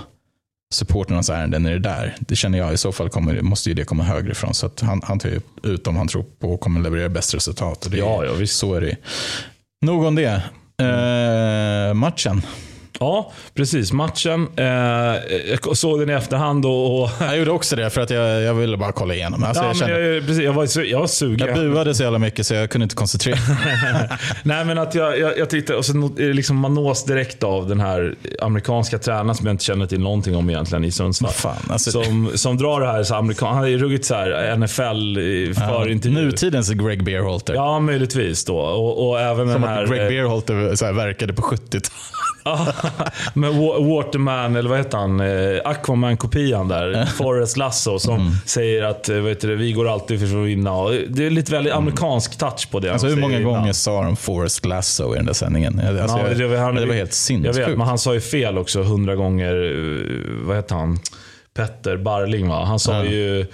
supporternas ärenden i det där. Det känner jag. I så fall kommer, måste ju det komma högre ifrån. Så han, han tar ju ut om han tror på och kommer leverera bäst resultat. Och det, är- Ja, ja, visst. Så är det. Nog om det. Eh, matchen. Ja, precis. Matchen. Eh, jag såg den i efterhand och... och (laughs) Jag gjorde också det för att jag, jag ville bara kolla igenom. Alltså, ja, jag, men kände, jag, precis, jag, var, jag var sugen. jag buade så jävla mycket så jag kunde inte koncentrera (laughs) Nej men att jag, jag, jag tittade och så eh, liksom man nås direkt av den här amerikanska tränaren som jag inte känner till någonting om egentligen i Sundsvall. Fan, alltså- som, som drar det här, så amerikan, han är ruggigt så här NFL för intervju. Nutidens Greg Beerholter. Ja, möjligtvis då. Och, och även Som den här... att Greg eh, Beerholter så här, verkade på 70-talet. (laughs) Med Wa- Waterman, eller vad heter han? Eh, Aquaman-kopian där. Forrest Lasso som Mm. säger att eh, vet du, vi går alltid för att vinna. Det är lite väldigt amerikansk touch på det. Alltså, hur många gånger sa de Forrest Lasso i den där sändningen? Alltså, Ja, jag, det, han, det var helt Jag sinnessjukt. vet, men han sa ju fel också hundra gånger. eh, Vad heter han? Petter Barling va? Han sa Ja. ju...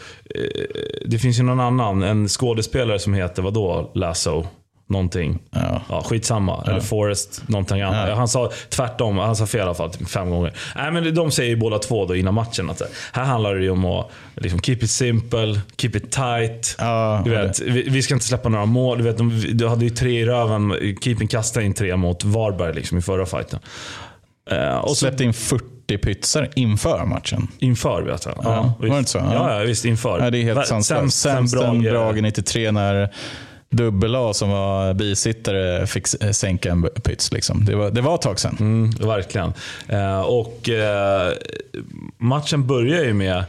Det finns ju någon annan, en skådespelare som heter vadå? Lasso? Någonting. Ja. Ja, skitsamma. Eller Forrest, någonting annat. Ja. Han sa tvärtom, han sa fel i alla fall typ fem gånger. Nej, men de säger ju båda två då innan matchen att här handlar det ju om att liksom, keep it simple, keep it tight. Ja, du vet, vi, vi ska inte släppa några mål. Du, vet, de, du hade ju tre i röven. Keeping kastade in tre mot Varberg liksom, i förra fighten. Eh, och så Släppte in 40 pytsar inför matchen. inför vet jag. Ja, var det visst. inte så? Ja. Ja, ja visst. Inför. Ja, det är helt sanslöst. Sämst än Brage. Brage 93 när Dubbel-A som var bisittare fick sänka en pyts. Liksom. Det, var, det var ett tag sedan. Mm, verkligen. Eh, och eh, matchen börjar ju med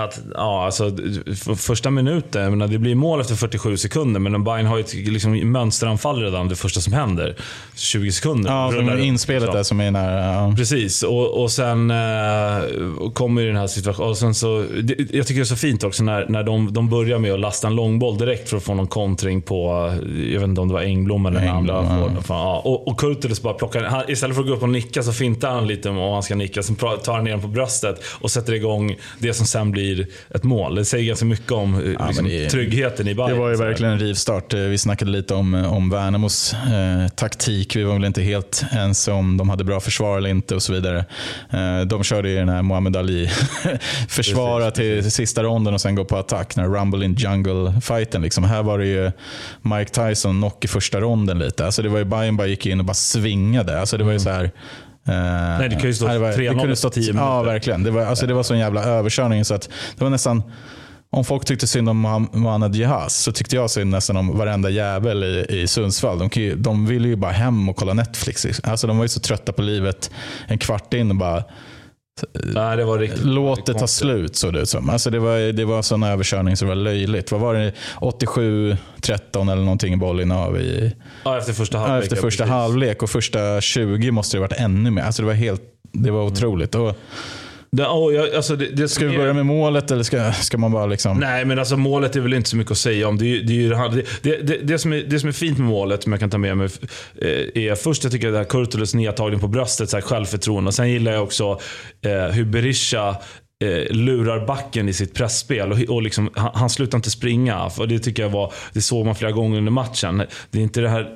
att, ja, alltså, f- första minuten, menar, det blir mål efter 47 sekunder, men Bayern har ju ett liksom, mönsteranfall redan det första som händer. 20 sekunder. Ja, som runt, inspelet liksom. där som är nära. Ja. Precis, och, och sen eh, kommer ju den här situationen. Så, det, jag tycker det är så fint också när, när de, de börjar med att lasta en långboll direkt för att få någon kontring på, eh, jag vet inte om det var Engblom eller den Engblom, andra. ja. Fan, ja. Och, och Kurtulus bara plockar, han, istället för att gå upp och nicka så fintar han lite om han ska nicka. Sen tar han ner den på bröstet och sätter igång det som sen blir ett mål. Det säger ganska mycket om eh, liksom, men det- tryggheten i Bayern. Det var ju verkligen en rivstart. Eh, Vi snackade lite om, om Värnamos eh, taktik. Vi var väl inte helt ens om de hade bra försvar eller inte och så vidare. Eh, de körde ju den här Muhammad Ali (laughs) försvara till sista ronden och sen gå på attack. Den här Rumble in Jungle-fighten. Liksom. Här var det ju Mike Tyson knock i första ronden lite. Alltså det var ju Bayern bara gick in och bara svingade. Alltså det var ju så här... Nej, det ju stå 3-0 efter 10 Ja, minuter. verkligen. Det var, alltså, det var så en jävla överkörning så att det var nästan om folk tyckte synd om Mohamed Jahaz så tyckte jag synd nästan om varenda jävel i, i Sundsvall. De, ju, de ville ju bara hem och kolla Netflix. Alltså, de var ju så trötta på livet en kvart in och bara Nej, det var riktigt Låt det ta slut såg det ut som. Alltså det var, det var sån överkörning så det var löjligt. Vad var det? 87-13 eller någonting i bollinnehav i, Ja, efter första ja, halvlek. efter ja, första precis. halvlek. Och första 20 måste det varit ännu mer. Alltså det var helt det var otroligt. Och Det, oh, jag, alltså det, det ska vi börja med målet eller ska, ska man bara liksom... Nej, men alltså målet är väl inte så mycket att säga om. Som är, det som är fint med målet, som jag kan ta med mig, eh, är först jag tycker det här Kurtulus nedtagning på bröstet, så här självförtroende. Och sen gillar jag också eh, hur Berisha eh, lurar backen i sitt pressspel och, och liksom, han, han slutar inte springa. För det tycker jag var, det såg man flera gånger under matchen. Det är inte det här eh,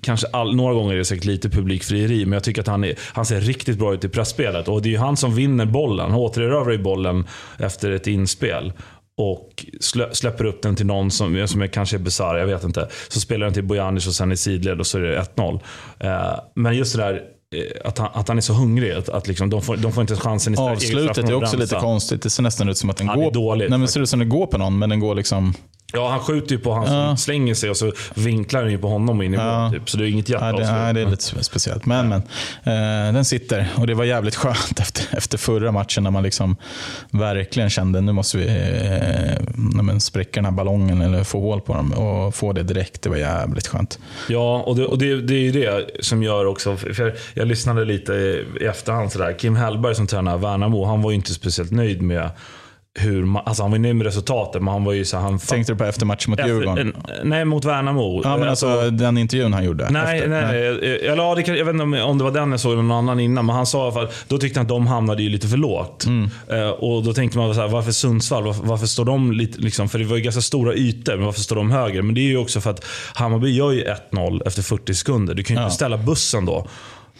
Kanske all, några gånger är det säkert lite publikfrieri, men jag tycker att han, är, han ser riktigt bra ut i pressspelet. Och det är ju han som vinner bollen. Han återerövrar ju bollen efter ett inspel. Och slä, släpper upp den till någon som, som är, kanske är bisarr, jag vet inte. Så spelar den till Bojanic och sen i sidled och så är det 1-0. Eh, men just det där eh, att han, att han är så hungrig. Att, att liksom, de, får, de får inte chansen i Avslutet är också lite konstigt. Det ser nästan ut som att den Ja, går... dåligt, Nej, men ser ut som att den går på någon, men den går liksom... Ja, han skjuter ju på han som slänger sig och så vinklar den ju på honom och in i mål. Typ. Så det är inget Ja, det, jätteavslut. nej, det är lite spe- speciellt. Men, men eh, den sitter och det var jävligt skönt (laughs) efter, efter förra matchen när man liksom verkligen kände nu måste vi eh, men spräcka den här ballongen eller få hål på dem och få det direkt. Det var jävligt skönt. Ja, och, det, och det, det är ju det som gör också, för jag, jag lyssnade lite i, i efterhand sådär. Kim Hellberg som tränar Värnamo, han var ju inte speciellt nöjd med hur man, alltså han var ju nöjd med resultatet, men han var ju så han Tänkte du på efter matchen mot Djurgården? Efter, nej, mot Värnamo. Ja, men alltså den intervjun han gjorde. Nej, efter. nej, nej. Eller, ja, det jag vet inte om, om det var den jag såg eller någon annan innan, men han sa i alla fall, då tyckte han att de hamnade ju lite för lågt. Mm. Eh, och då tänkte man så här, varför Sundsvall? Varför, varför står de lite, liksom, för det var ju ganska stora ytor, men varför står de högre? Men det är ju också för att Hammarby gör ju 1-0 efter 40 sekunder. Du kan ju Ja. inte ställa bussen då.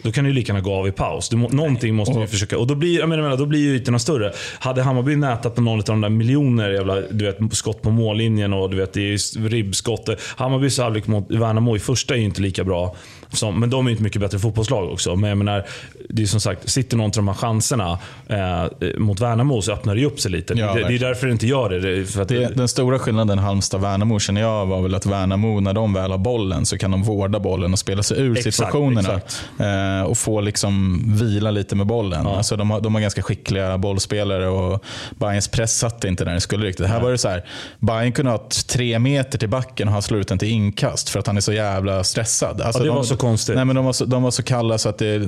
Då kan du ju lika gärna gå av i paus. Du må, någonting måste du försöka. Och då blir, jag menar, då blir ju ytorna större. Hade Hammarby nätat på någon av de där miljoner jävla, du vet, skott på mållinjen och du vet, det är ribbskott. Hammarbys halvlek mot Värnamo i första är ju inte lika bra. Som, men de är ju inte mycket bättre fotbollslag också. Men jag menar, det är som sagt, sitter någon till de här chanserna eh, mot Värnamo så öppnar det upp sig lite. Ja, det, det är därför det inte gör det. det är för att Det, den stora skillnaden Halmstad-Värnamo känner jag var väl att Värnamo, när de väl har bollen, så kan de vårda bollen och spela sig ur Exakt, situationerna. exakt. Eh, och få liksom vila lite med bollen. Alltså de, har, de har ganska skickliga bollspelare och Bayerns press satt inte där den skulle riktigt. Här var det så här, Bayern kunde ha tre meter till backen och ha slagit den till inkast för att han är så jävla stressad. Alltså Ja, det de, var så konstigt. Nej, men de, var så, de var så kalla så att det,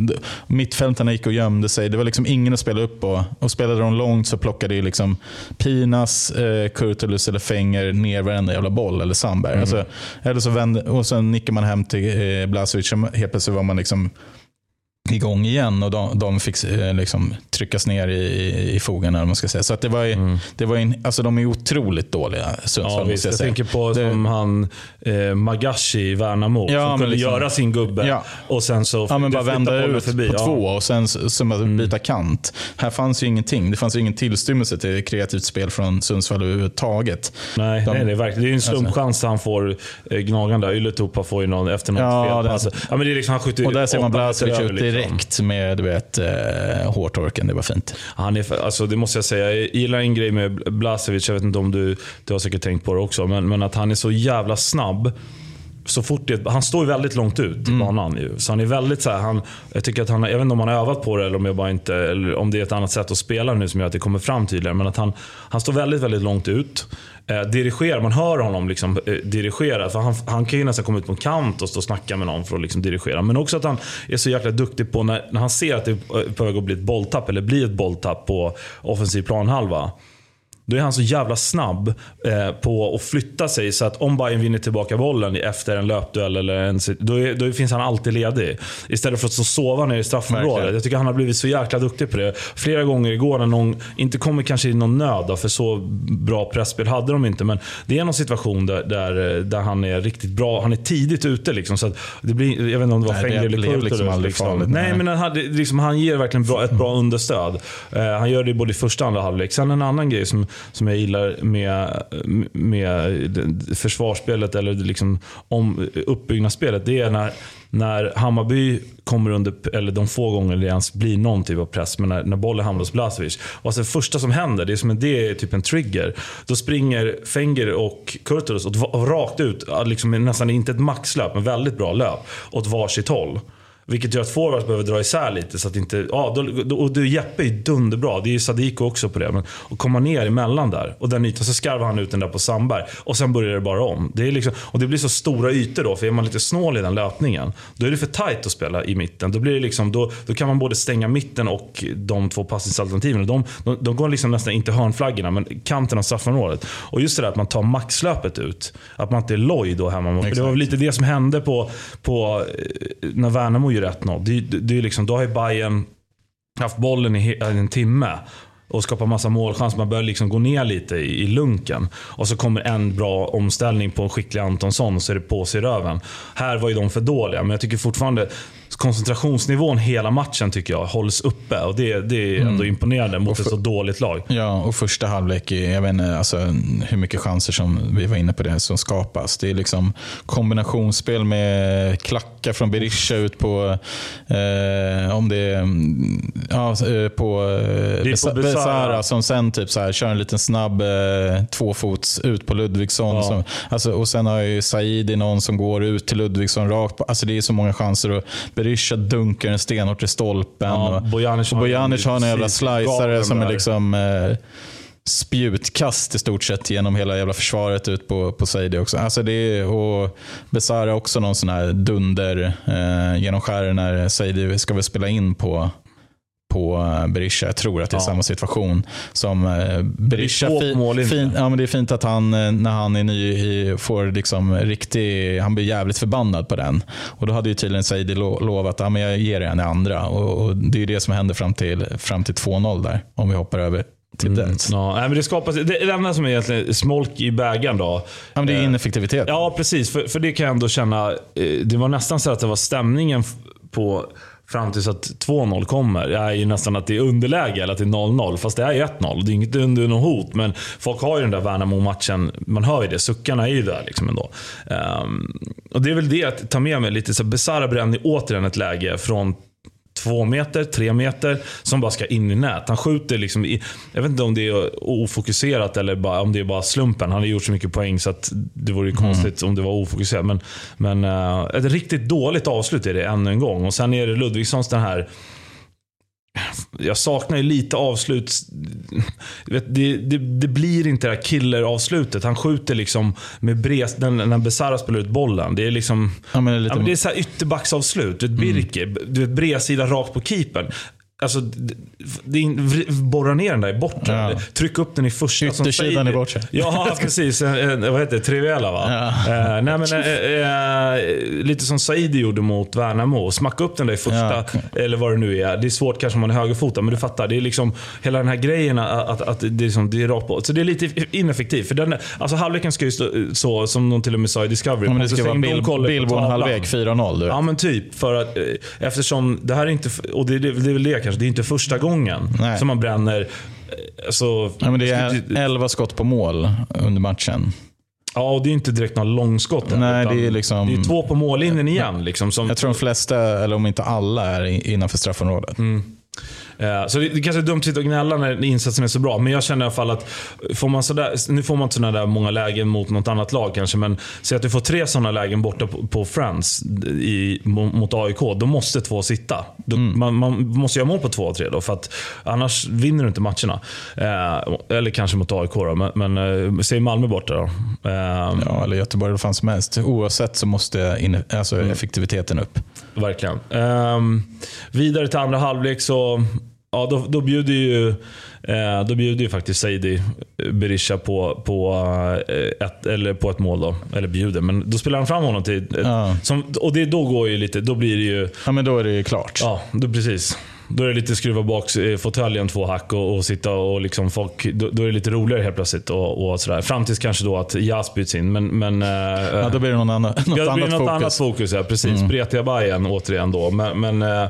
mittfältarna gick och gömde sig. Det var liksom ingen att spela upp på. Och spelade de långt så plockade ju liksom Pinas, eh, Kurtulus eller Fenger ner varenda jävla boll. Eller Sandberg. Mm. Alltså, eller så vände, och sen nickar man hem till eh, Blazovic. så Helt plötsligt var man liksom igång igen och de, de fick eh, liksom tryckas ner i, i, vad man ska säga. Så att det var, ju- det var en, alltså de är otroligt dåliga, Sundsvall. Mm. Ja, jag Jag tänker på Det- som han eh, Magashi i Värnamo. Ja, som kunde liksom- göra sin gubbe Ja. och sen så Ja, men bara vända ut förbi. på. Mm. två och sen så- som att byta kant. Här fanns ju ingenting. Det fanns ju ingen tillstymmelse till kreativt spel från Sundsvall överhuvudtaget. Nej, De- nej, det är verkligen. Det är ju en Alltså- slumpchans han får eh, gnagande. Ylätupa får ju någon efter något Ja, fel. det- Alltså, ja, men det är liksom, han skjuter Och där ser man meter ut. Direkt med du vet, eh, hårtorken. Det var fint. Han är, alltså, det måste jag säga. Jag gillar en grej med Blasevic. Jag vet inte om du, du har säkert tänkt på det också. Men, men att han är så jävla snabb. Så fort det, han står ju väldigt långt ut Mm. i banan. Ju. Så han är väldigt så här, han, jag tycker att han, jag vet inte om han har övat på det eller om, jag bara inte, eller om det är ett annat sätt att spela nu som gör att det kommer fram tydligare. Men att han, han står väldigt, väldigt långt ut. Eh, dirigerar, man hör honom liksom, eh, dirigera. För han, han kan ju nästan komma ut på en kant och stå och snacka med någon för att liksom dirigera. Men också att han är så jäkla duktig på när, när han ser att det är på väg att bli ett bolltapp, eller blir ett bolltapp på offensiv planhalva. Då är han så jävla snabb eh, på att flytta sig så att om Bayern vinner tillbaka bollen efter en löpduell, eller en, då, är, då finns han alltid ledig. Istället för att och sova nere i straffområdet. Jag tycker han har blivit så jäkla duktig på det. Flera gånger igår när någon, inte kommer kanske i någon nöd då, för så bra pressspel hade de inte. Men det är någon situation där, där, eh, där han är riktigt bra. Han är tidigt ute liksom. Så att det blir, jag vet inte om det var Fenger eller Kurtulus. liksom liksom. Nej, nej. men han, hade, liksom, han ger verkligen bra, ett bra understöd. Eh, han gör det både i första och andra halvlek. Sen en annan grej som, som jag gillar med, med försvarsspelet, eller liksom om uppbyggnadsspelet, det är när, när Hammarby kommer under, eller de få gånger det ens blir någon typ av press, men när, när bollen hamnar hos Blasevic. Och alltså det första som händer, det är som en, det är typ en trigger. Då springer Fenger och Kurtulus åt, rakt ut, liksom nästan inte ett maxlöp, men väldigt bra löp, åt varsitt håll. Vilket gör att forwards behöver dra isär lite. Så att inte, ja, då, då, och Jeppe är dundebra. Det är ju Sadiko också på det. Men att komma ner emellan där. Och den ytan, så skarvar han ut den där på Sandberg. Och sen börjar det bara om. Det är liksom, och det blir så stora ytor då. För är man lite snål i den löpningen. Då är det för tight att spela i mitten. Då, blir det liksom, då, då kan man både stänga mitten och de två passningsalternativen. De, de, de går liksom nästan inte hörnflaggorna, men kanten av straffområdet. Och just det där att man tar maxlöpet ut. Att man inte är loj då hemma mot. Det var lite det som hände på, på eh, när Värnamo ju 1-0. Det, det, det är liksom, då har ju Bayern haft bollen i en timme och skapar massa målchanser. Man börjar liksom gå ner lite i, i lunken. Och så kommer en bra omställning på en skicklig Antonsson och så är det på sig i röven. Här var ju de för dåliga, men jag tycker fortfarande koncentrationsnivån hela matchen tycker jag hålls uppe. Och det, det är ändå mm. imponerande mot för, ett så dåligt lag. Ja, och första halvlek, jag vet inte alltså, hur mycket chanser som vi var inne på det som skapas. Det är liksom kombinationsspel med klackar från Berisha ut på, eh, om det är, ja, eh, på, eh, det på Besara som sen typ så här, kör en liten snabb eh, tvåfots ut på Ludvigsson. Ja. Som, alltså, och sen har ju Saidi någon som går ut till Ludvigsson rakt på. Alltså det är så många chanser. Och Berisha dunkar en stenhårt i stolpen. Ja, och Bojanic, Bojanic har en jävla slicare som är liksom eh, spjutkast i stort sett genom hela jävla försvaret ut på, på Seidi också. Alltså det är, och Besara också någon sån här dunder eh, genomskärare när Seidi ska väl spela in på på eh, Berisha. Jag tror att det är ja. samma situation som eh, Berisha. Det är, fin, ja, men det är fint att han, eh, när han är ny, får liksom riktig, han blir jävligt förbannad på den. Och Då hade ju tydligen Saidi lovat att ja, jag ger en i andra. Och, och, Det är det som händer fram till, fram till 2-0 där, om vi hoppar över till mm. det. Ja, men det, skapas, det, det enda som är egentligen smolk i bägaren då. Ja, men det är ineffektivitet. Ja, precis. För, för det kan jag ändå känna. Det var nästan så att det var stämningen på fram tills att 2-0 kommer, är ju nästan att det är underläge eller att det är 0-0. Fast det är ju 1-0. Det är inget under något hot. Men folk har ju den där Värnamo-matchen. Man hör ju det. Suckarna är ju där liksom ändå. Um, och det är väl det att ta med mig lite. så Besara bränner återigen ett läge från två meter, tre meter som bara ska in i nät. Han skjuter liksom i, Jag vet inte om det är ofokuserat eller bara, om det är bara slumpen. Han har gjort så mycket poäng så att det vore mm. konstigt om det var ofokuserat. Men, men uh, ett riktigt dåligt avslut är det ännu en gång. Och Sen är det Ludvigssons den här jag saknar ju lite avslut. Det, det, det blir inte det här killer-avslutet. Han skjuter liksom med bres, när Besara spelar ut bollen. Det är liksom... Ja, men det är, lite... ja, det är så här ytterbacksavslut. Du vet, Birke, mm. du vet, bredsida rakt på keepern. Alltså, borra ner den där i bortre. Ja. Tryck upp den i första. Yttersidan i bortre. Ja, (laughs) precis. Vad heter det? Triviella va? Ja. Uh, nej, men, uh, lite som Saidi gjorde mot Värnamo. Smacka upp den där i första, ja, eller vad det nu är. Det är svårt kanske om man är högerfotad, men du fattar. Det är liksom hela den här grejen att, att, att det, är liksom, det är rakt på. Så det är lite ineffektivt. För den, alltså halvleken ska ju stå så, som någon till och med sa i Discovery. Ja, men det ska vara Billborn halvlek, 4-0. Ja, men typ. För att, eftersom det här är inte, och det, det, det är väl det kanske, det är inte första gången Nej. som man bränner. Så, ja, men det är 11 skott på mål under matchen. Ja, och det är inte direkt några långskott. Nej, det är, liksom, det är två på mållinjen igen. Liksom, som, jag tror de flesta, eller om inte alla, är innanför straffområdet. Mm. Eh, så det, det kanske är dumt att sitta och gnälla när insatsen är så bra. Men jag känner i alla fall att, får man sådär, nu får man inte sådana där många lägen mot något annat lag kanske. Men säg att du får tre sådana lägen borta på, på Friends i, mot AIK. Då måste två sitta. Då, mm. man, man, måste göra mål på två av tre då. För att annars vinner du inte matcherna. Eh, eller kanske mot AIK då. Men, men eh, säg Malmö borta då. Eh, ja, eller Göteborg eller vad fan som helst. Oavsett så måste in, alltså mm. effektiviteten upp. Verkligen. Um, vidare till andra halvlek så Ja, då, då bjuder ju eh, då bjuder ju faktiskt Saidi Berisha på, på, eh, ett, eller på ett mål. Då. Eller bjuder, men då spelar han fram honom till... Ja. Som, och det, då går ju lite, då blir det ju... Ja, men då är det ju klart. Ja, då, precis. Då är det lite skruva bak eh, fåtöljen två hack och, och, sitta och liksom folk... Då, då, är det lite roligare helt plötsligt. Och, och sådär. Fram tills kanske då att Jas byts in. Men, men, ja, då blir det någon annan, något, ja, det blir annat, något fokus. annat fokus. Ja, precis. Mm. Spretiga Bajen återigen då. Men, men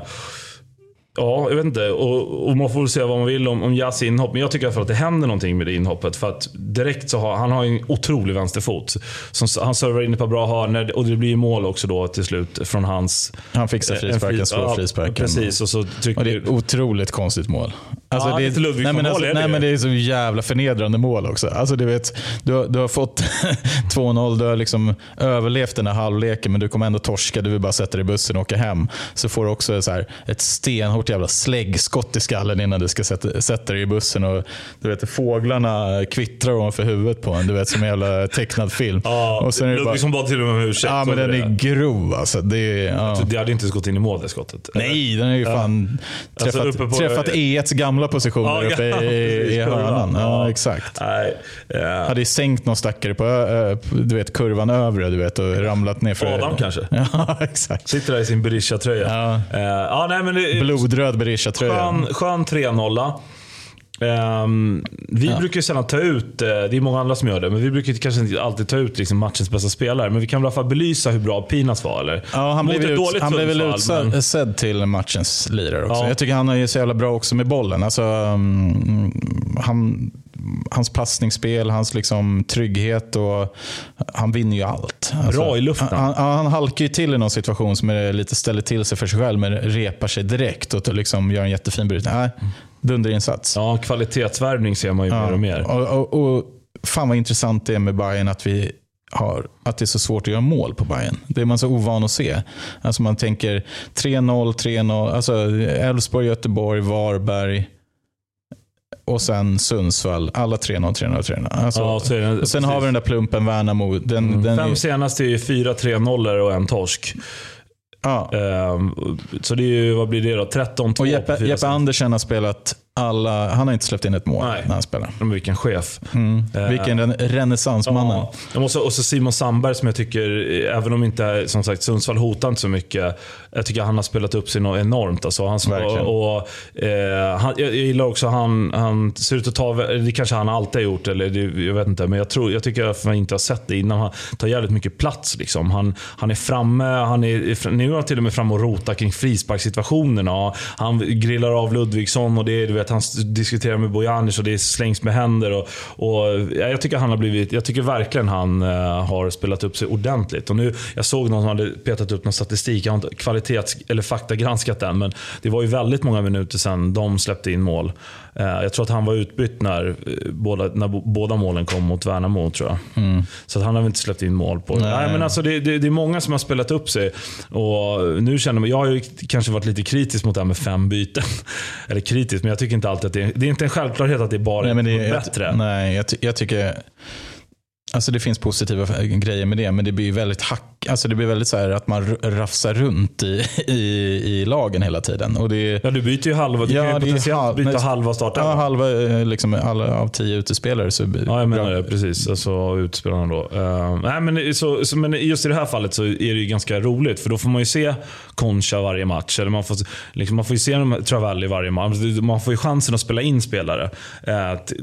Ja, jag vet inte. Och, och, man får väl säga vad man vill om, om Jazz inhopp. Men jag tycker i alla fall att det händer någonting med det inhoppet. För att direkt så har han har en otrolig vänsterfot. Som, han servar in ett par bra hörnor och det blir mål också då till slut från hans... Han fixar frisparken, slår ja, frisparken. Precis. Och, så och det är ett otroligt konstigt mål. Alltså, Ja, det, lite Ludvigsson nej, men alltså, är nej men det är så jävla förnedrande mål också. Alltså, du, vet, du, har- du har fått (laughs) 2-0, du har liksom överlevt den här halvleken men du kommer ändå torska. Du vill bara sätta dig i bussen och åka hem. Så får du också så här, ett stenhårt jävla släggskott i skallen innan du ska sätta, sätta dig i bussen. Och, du vet, fåglarna kvittrar ovanför huvudet på en. Du vet, som en jävla tecknad film. Ja, och sen är bara, bad till och med om ursäkt. ja, men den är det. grov alltså. Det är, ja. Det hade inte gått in i mål det skottet. Nej, den är ju fan Alltså, träffat, på- träffat E1s gamla positioner Ja, uppe ja, i, i precis, hörnan. Ja, exakt. Nej. eh, Hade ju sänkt någon stackare på du vet, kurvan övre du vet, och ramlat ner för... Adam kanske? (laughs) Ja, exakt. Sitter där i sin Berisha-tröja. Ja. Nej, men det, Blodröd Berisha-tröja. skön, skön 3-0. Ehm, vi Ja. brukar ju sällan ta ut, eh, det är många andra som gör det, men vi brukar kanske inte alltid ta ut liksom matchens bästa spelare. Men vi kan väl i alla fall belysa hur bra Pinas var, eller? Ja, han Mot blev, ut, han blev väl Sundsvall, men- utsedd till matchens lirare också. Ja. Jag tycker han är så jävla bra också med bollen. Alltså, mm, han, hans passningsspel, hans liksom trygghet och han vinner ju allt. Alltså, Bra i luften. Han, han, han halkar ju till i någon situation som är lite ställer till sig för sig själv, men repar sig direkt och liksom gör en jättefin brytning. Nej, dunderinsats. Ja, kvalitetsvärvning ser man ju mer och mer. Och, och, och fan vad intressant det är med Bayern att vi har, att det är så svårt att göra mål på Bayern. Det är man så ovan att se. Alltså man tänker 3-0, 3-0, alltså Elfsborg, Göteborg, Varberg och sen Sundsvall. Alla 3-0, 3-0, 3-0. Alltså, Ja, och sen har vi den där plumpen Värnamo. Den, Mm, den Fem är, senaste är ju fyra 3-0 och en torsk. Ja. Ehm, så det är ju, vad blir det då? 13-2 Och Jeppe, Jeppe sen. Andersen har spelat alla, han har inte släppt in ett mål Nej. när han spelar. Men vilken chef. Mm. Eh, Vilken ren- renässansmannen. Ja. Jag måste, och så Simon Sandberg som jag tycker, även om inte som sagt Sundsvall hotar inte så mycket, jag tycker han har spelat upp sig enormt. Alltså, han, Verkligen. och, och, eh, han, jag, gillar också han, han ser ut att ta, det kanske han alltid har gjort, eller det, jag vet inte. Men jag, tror, jag tycker att man inte har sett det innan. Han tar jävligt mycket plats. Liksom. Han, han är framme, han är, nu är han till och med framme och rotar kring frisparkssituationerna. Han grillar av Ludvigsson och det, är, vet, han diskuterar med Bojanic och det slängs med händer. Och, och, ja, jag, tycker han har blivit, jag tycker verkligen han eh, har spelat upp sig ordentligt. Och nu, jag såg någon som hade petat upp någon statistik. Jag har inte kvalitets eller faktagranskat den, men det var ju väldigt många minuter sedan de släppte in mål. Eh, jag tror att han var utbytt när, eh, båda, när båda målen kom mot Värnamo. tror jag. Så att han har väl inte släppt in mål på det. Nej. Nej, men alltså, det, det, det är många som har spelat upp sig. Och nu känner man, jag har ju kanske varit lite kritisk mot det här med fem byten. (laughs) Eller kritisk, men jag tycker inte alltid att det, det är inte en självklarhet att det är bara Nej, det, är jag, bättre. nej, jag, jag tycker... Alltså det finns positiva grejer med det, men det blir ju väldigt hack, alltså det blir väldigt så att man rafsar runt i, i, i lagen hela tiden. Och det Ja, du byter ju halva. Du Ja, kan ju potentiellt halv- byta nej, halva starten. ja, halva, eh, liksom, alla av tio utespelare. Så, Ja, jag menar det. Precis. Alltså utspelarna då. Uh, nej, men, så, så, men just i det här fallet så är det ju ganska roligt. För då får man ju se Concha varje match. Eller man, får, liksom, man får ju se dem- Travalli varje match. Man får ju chansen att spela in spelare. T-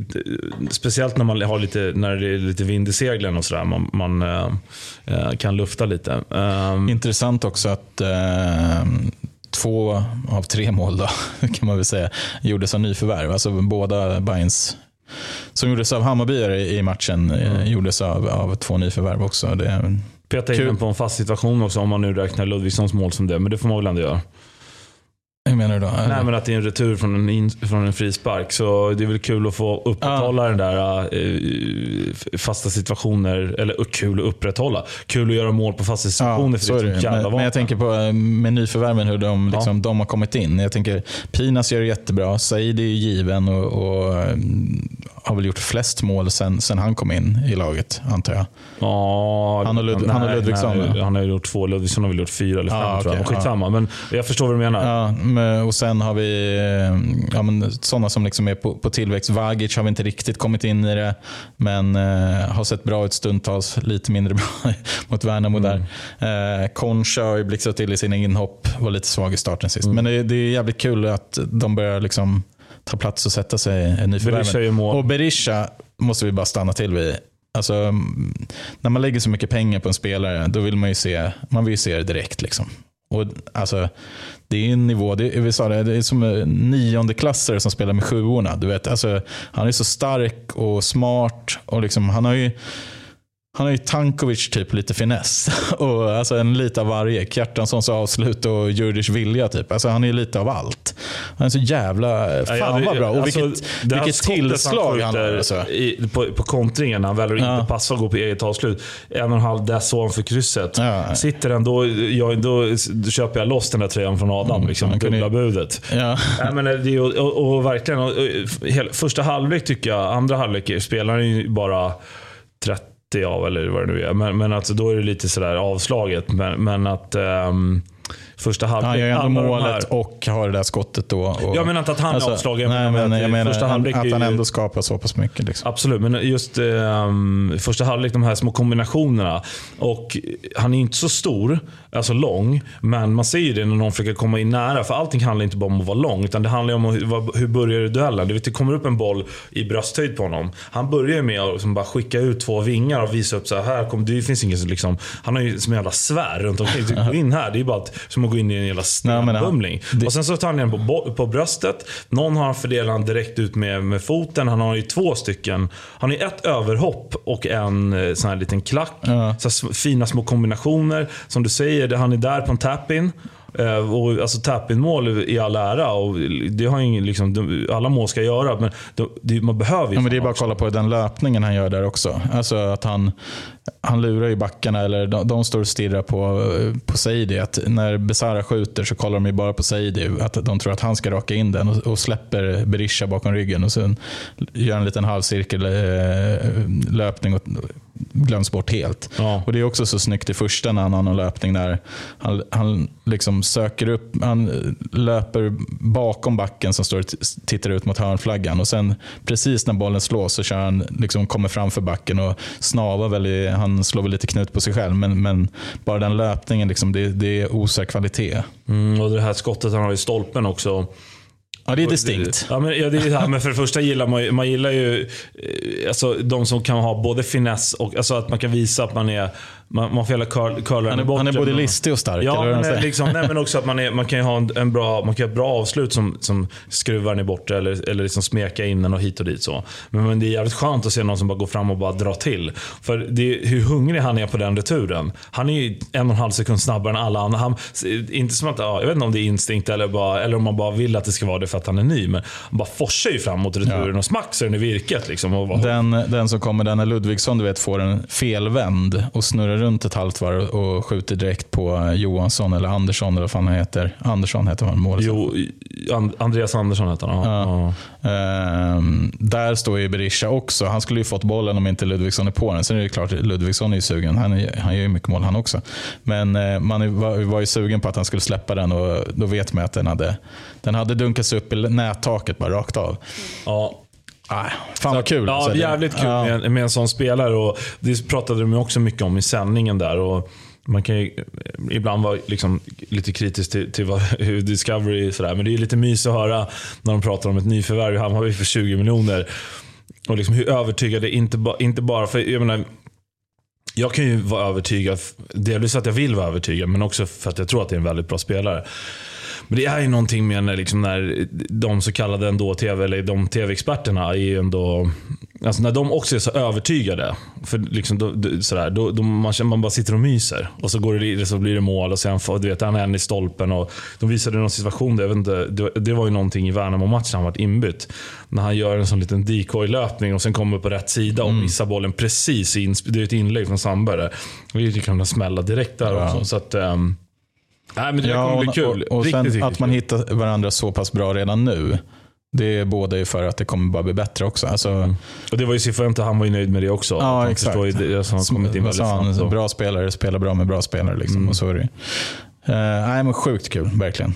speciellt när, man har lite, när det är lite vind i seglen och sådär. Man, man eh, kan lufta lite. Eh, Intressant också att eh, två av tre mål då, (laughs) kan man väl säga, gjordes av nyförvärv. Alltså båda Bayerns som gjordes av Hammarbyare i matchen eh, gjordes av, av två nyförvärv också. Det, peta in Kul. den på en fast situation också om man nu räknar Ludvigssons mål som det. Men det får man väl ändå göra. Hur menar du då? Nej, men att det är en retur från en, in, från en frispark. Så det är väl kul att få upprätthålla den där eh, fasta situationer. Eller uh, kul att upprätthålla. Kul att göra mål på fasta situationer. Ja, för det är ett jävla Men, men jag tänker på eh, med nyförvärven hur de, Ja. liksom, de har kommit in. Jag tänker Pinas gör det jättebra. Said är ju given och, och har väl gjort flest mål sen, sen han kom in i laget, antar jag. Ja, Han och Lud- nej, han och Ludvigsson, nej? Han har gjort två. Ludvigsson har väl gjort fyra eller fem Ja, tror jag. Skitsamma. Men jag förstår vad du menar. Ja, men, och sen har vi eh, ja, men, sådana som liksom är på, på tillväxt. Vagic har vi inte riktigt kommit in i det, men eh, har sett bra ut stundtals. Lite mindre (laughs) bra mot Värnamo där. Eh, Concha har ju blixtrat till i sina inhopp. Var lite svag i starten sist. Men det, det är jävligt kul att de börjar liksom ta plats och sätta sig nyförvärven. Och Berisha måste vi bara stanna till vid. Alltså, mm, när man lägger så mycket pengar på en spelare, då vill man ju se, man vill ju se det direkt. Liksom. Och, alltså, det är en nivå, det, är- vi sa det, det är som niondeklassare som spelar med sjuorna. Du vet, alltså, han är så stark och smart. Och liksom, han har ju Han har ju Tankovic typ lite finess. (laughs) Och alltså en lite av varje. Kjartanssons avslut och Djurdjic vilja typ. Alltså han är lite av allt. Han är så jävla... Fan Ja, vad bra. Och alltså, vilket, det tillslag han har. Alltså. på, på kontringen, han väljer Ja. inte passa och gå på eget avslut. En och en halv dess ovanför krysset. Ja. Sitter den, då, jag, då, då köper jag loss den där tröjan från Adam. liksom, han kunde dubbla ju- budet. Ja. (laughs) Nej, men det är ju, och, och verkligen, och, och, hela, första halvlek tycker jag, andra halvlek spelar han ju bara 30 90 av eller vad det nu är. Men, men att då är det lite sådär avslaget. Men, men att Um, första halvlek... Han gör ändå målet och har det där skottet då. Och, Jag menar inte att han är avslagen, Nej, men jag menar första halvlek att han ändå skapar så pass mycket. Liksom. Absolut, men just ehm, första halvlek, de här små kombinationerna. Och han är inte så stor, alltså lång, men man ser ju det när någon försöker komma in nära. För allting handlar inte bara om att vara lång, utan det handlar om hur, hur börjar du duellen. Du vet, det kommer upp en boll i brösthöjd på honom. Han börjar ju med att liksom bara skicka ut två vingar och visa upp så här, här kom, det finns inget liksom, Han har ju som en jävla svär runt omkring. Gå in här, det är bara att, som att gå in i en jävla stenbumling. det- Och sen så tar han den på, på bröstet. Någon har han fördelat direkt ut med, med foten. Han har ju två stycken. Han har ju ett överhopp och en eh, sån här liten klack. Ja. Så fina små kombinationer. Som du säger, han är där på en tap-in. Eh, Och alltså tap-in mål i all ära. Och det har ingen, liksom, de- alla mål ska göra, men de, det, man behöver ju Ja, men det är bara att kolla på den löpningen han gör där också. Alltså att han, han lurar ju backarna, eller de, de står och stirrar på, på Saidi. Att när Besara skjuter så kollar de ju bara på Saidi. Att de tror att han ska raka in den och, och släpper Berisha bakom ryggen. Och sen gör en liten halvcirkel eh, löpning och glöms bort helt. Ja. Och Det är också så snyggt i första när han har någon löpning där han, han liksom söker upp, han löper bakom backen som står och tittar ut mot hörnflaggan. Och sen precis när bollen slås så kör han, liksom kommer framför backen och snavar väl i, han slår väl lite knut på sig själv. Men, men bara den löpningen, liksom, det, det osar kvalitet. Mm, och det här skottet han har i stolpen också. Ja, det är distinkt. Ja, men, ja, det är, ja, men för det första gillar man, ju- man gillar ju eh, alltså, de som kan ha både finess och alltså, att man kan visa att man är man, man får hela curl, curlaren Han är, han är både men- listig och stark. Ja, eller men, liksom, nej, men också att man, är, man kan ju ha en, en bra, man kan ha ett bra avslut som, som skruvar den i bortre eller, eller liksom smeka in den och hit och dit. Så. Men, men det är jävligt skönt att se någon som bara går fram och bara drar till. För det hur hungrig han är på den returen. Han är ju en och en halv sekund snabbare än alla andra. Han, inte som att, ja, jag vet inte om det är instinkt eller, bara, eller om man bara vill att det ska vara det för att han är ny. Men han bara forsar ju fram mot returen och smack så är den i virket. Liksom, och bara, Den, den som kommer där när Ludvigsson du vet, får en felvänd och snurrar runt ett halvt varv och skjuter direkt på Johansson eller Andersson eller vad fan han heter. Andersson heter han målet. jo, And- Andreas Andersson heter han. Ja. Ja. Ehm, där står ju Berisha också. Han skulle ju fått bollen om inte Ludvigsson är på den. Sen är det klart, Ludvigsson är ju sugen. Han, är, han gör ju mycket mål han också. Men eh, man var, var ju sugen på att han skulle släppa den och då vet man att den hade, den hade dunkats upp i nättaket bara rakt av. Ja. Fan vad kul. Ja, Så det- jävligt kul ja. med, med en sån spelare. Och det pratade de också mycket om i sändningen där. Och man kan ju ibland vara liksom lite kritisk till, till vad, (laughs) hur Discovery sådär. Men det är lite mys att höra när de pratar om ett nyförvärv i Hammarby för 20 miljoner. Och liksom hur övertygade, inte, ba, inte bara för, jag menar, jag kan ju vara övertygad, delvis för att jag vill vara övertygad, men också för att jag tror att det är en väldigt bra spelare. Men det är ju någonting med när, liksom när de så kallade ändå TV, eller de TV-experterna är ju ändå... Alltså när de också är så övertygade. För liksom då, då, sådär, då, då man, man bara sitter och myser. Och så, går det, så blir det mål och sen du vet, han är en i stolpen. Och de visade någon situation där, jag vet inte, det, det var ju någonting i Värnamo-matchen han varit inbytt. När han gör en sån liten decoy-löpning och sen kommer på rätt sida och missar bollen precis. i Det är ett inlägg från Sandberg. Vi kan smälla direkt där Ja. också. Så att, ehm, nej, men det Ja, kommer bli och- kul. Och, och riktigt, sen riktigt att man hittar varandra så pass bra redan nu. Det båda ju för att det kommer bara bli bättre också. Alltså, Och det var ju Cifuente, han var ju nöjd med det också. Ja, han exakt. ju det, alltså, han kommit in väldigt han? Bra spelare spelar bra med bra spelare. Liksom, Mm. och så är det. ju. Eh, nej, men sjukt kul, verkligen.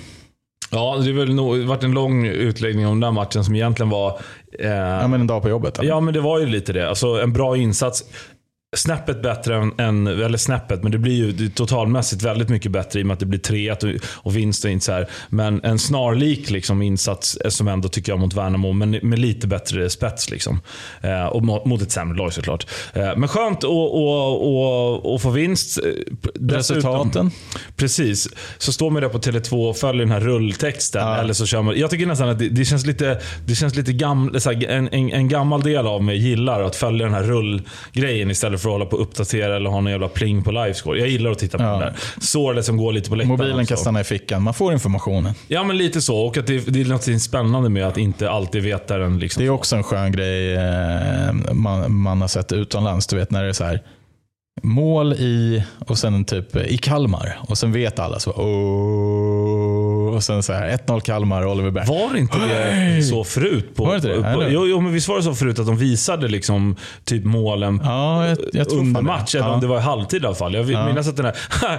Ja, det har varit en lång utläggning om den här matchen som egentligen var... Eh, Ja, men en dag på jobbet. eller? Ja, men det var ju lite det. Alltså en bra insats. Snäppet bättre än, än eller snäppet, men det blir ju totalmässigt väldigt mycket bättre i och med att det blir 3-1 och, och vinst och inte så här. Men en snarlik liksom, insats som ändå tycker jag mot Värnamo, men med lite bättre spets. Liksom. Eh, och mot, mot ett sämre lag såklart. Eh, men skönt att få vinst. Eh, dessutom- Resultaten? Precis. Så står man där på Tele2 och följer den här rulltexten. Ja. Eller så kör man, jag tycker nästan att det, det känns lite, det känns lite gam, en, en, en gammal del av mig gillar att följa den här rullgrejen istället för för att hålla på och uppdatera eller ha någon jävla pling på livescore. Jag gillar att titta på Ja. den där. Således som går lite på läktaren Mobilen kan stanna i fickan. Man får informationen. Ja, men lite så. Och att det, det är något spännande med att inte alltid veta den. Liksom. Det är också en skön grej eh, man, man har sett utomlands. Du vet när det är så här mål i och sen typ i Kalmar. Och sen vet alla så. Åh, och sen så här 1-0 Kalmar, Oliver Berg. Var det inte det så förut? På, Var inte det? på, jo, jo, men visst var det så förut att de visade liksom typ målen Ja, jag, jag under match, eller Ja. om det var i halvtid i alla fall. Jag Ja. minnas att den här,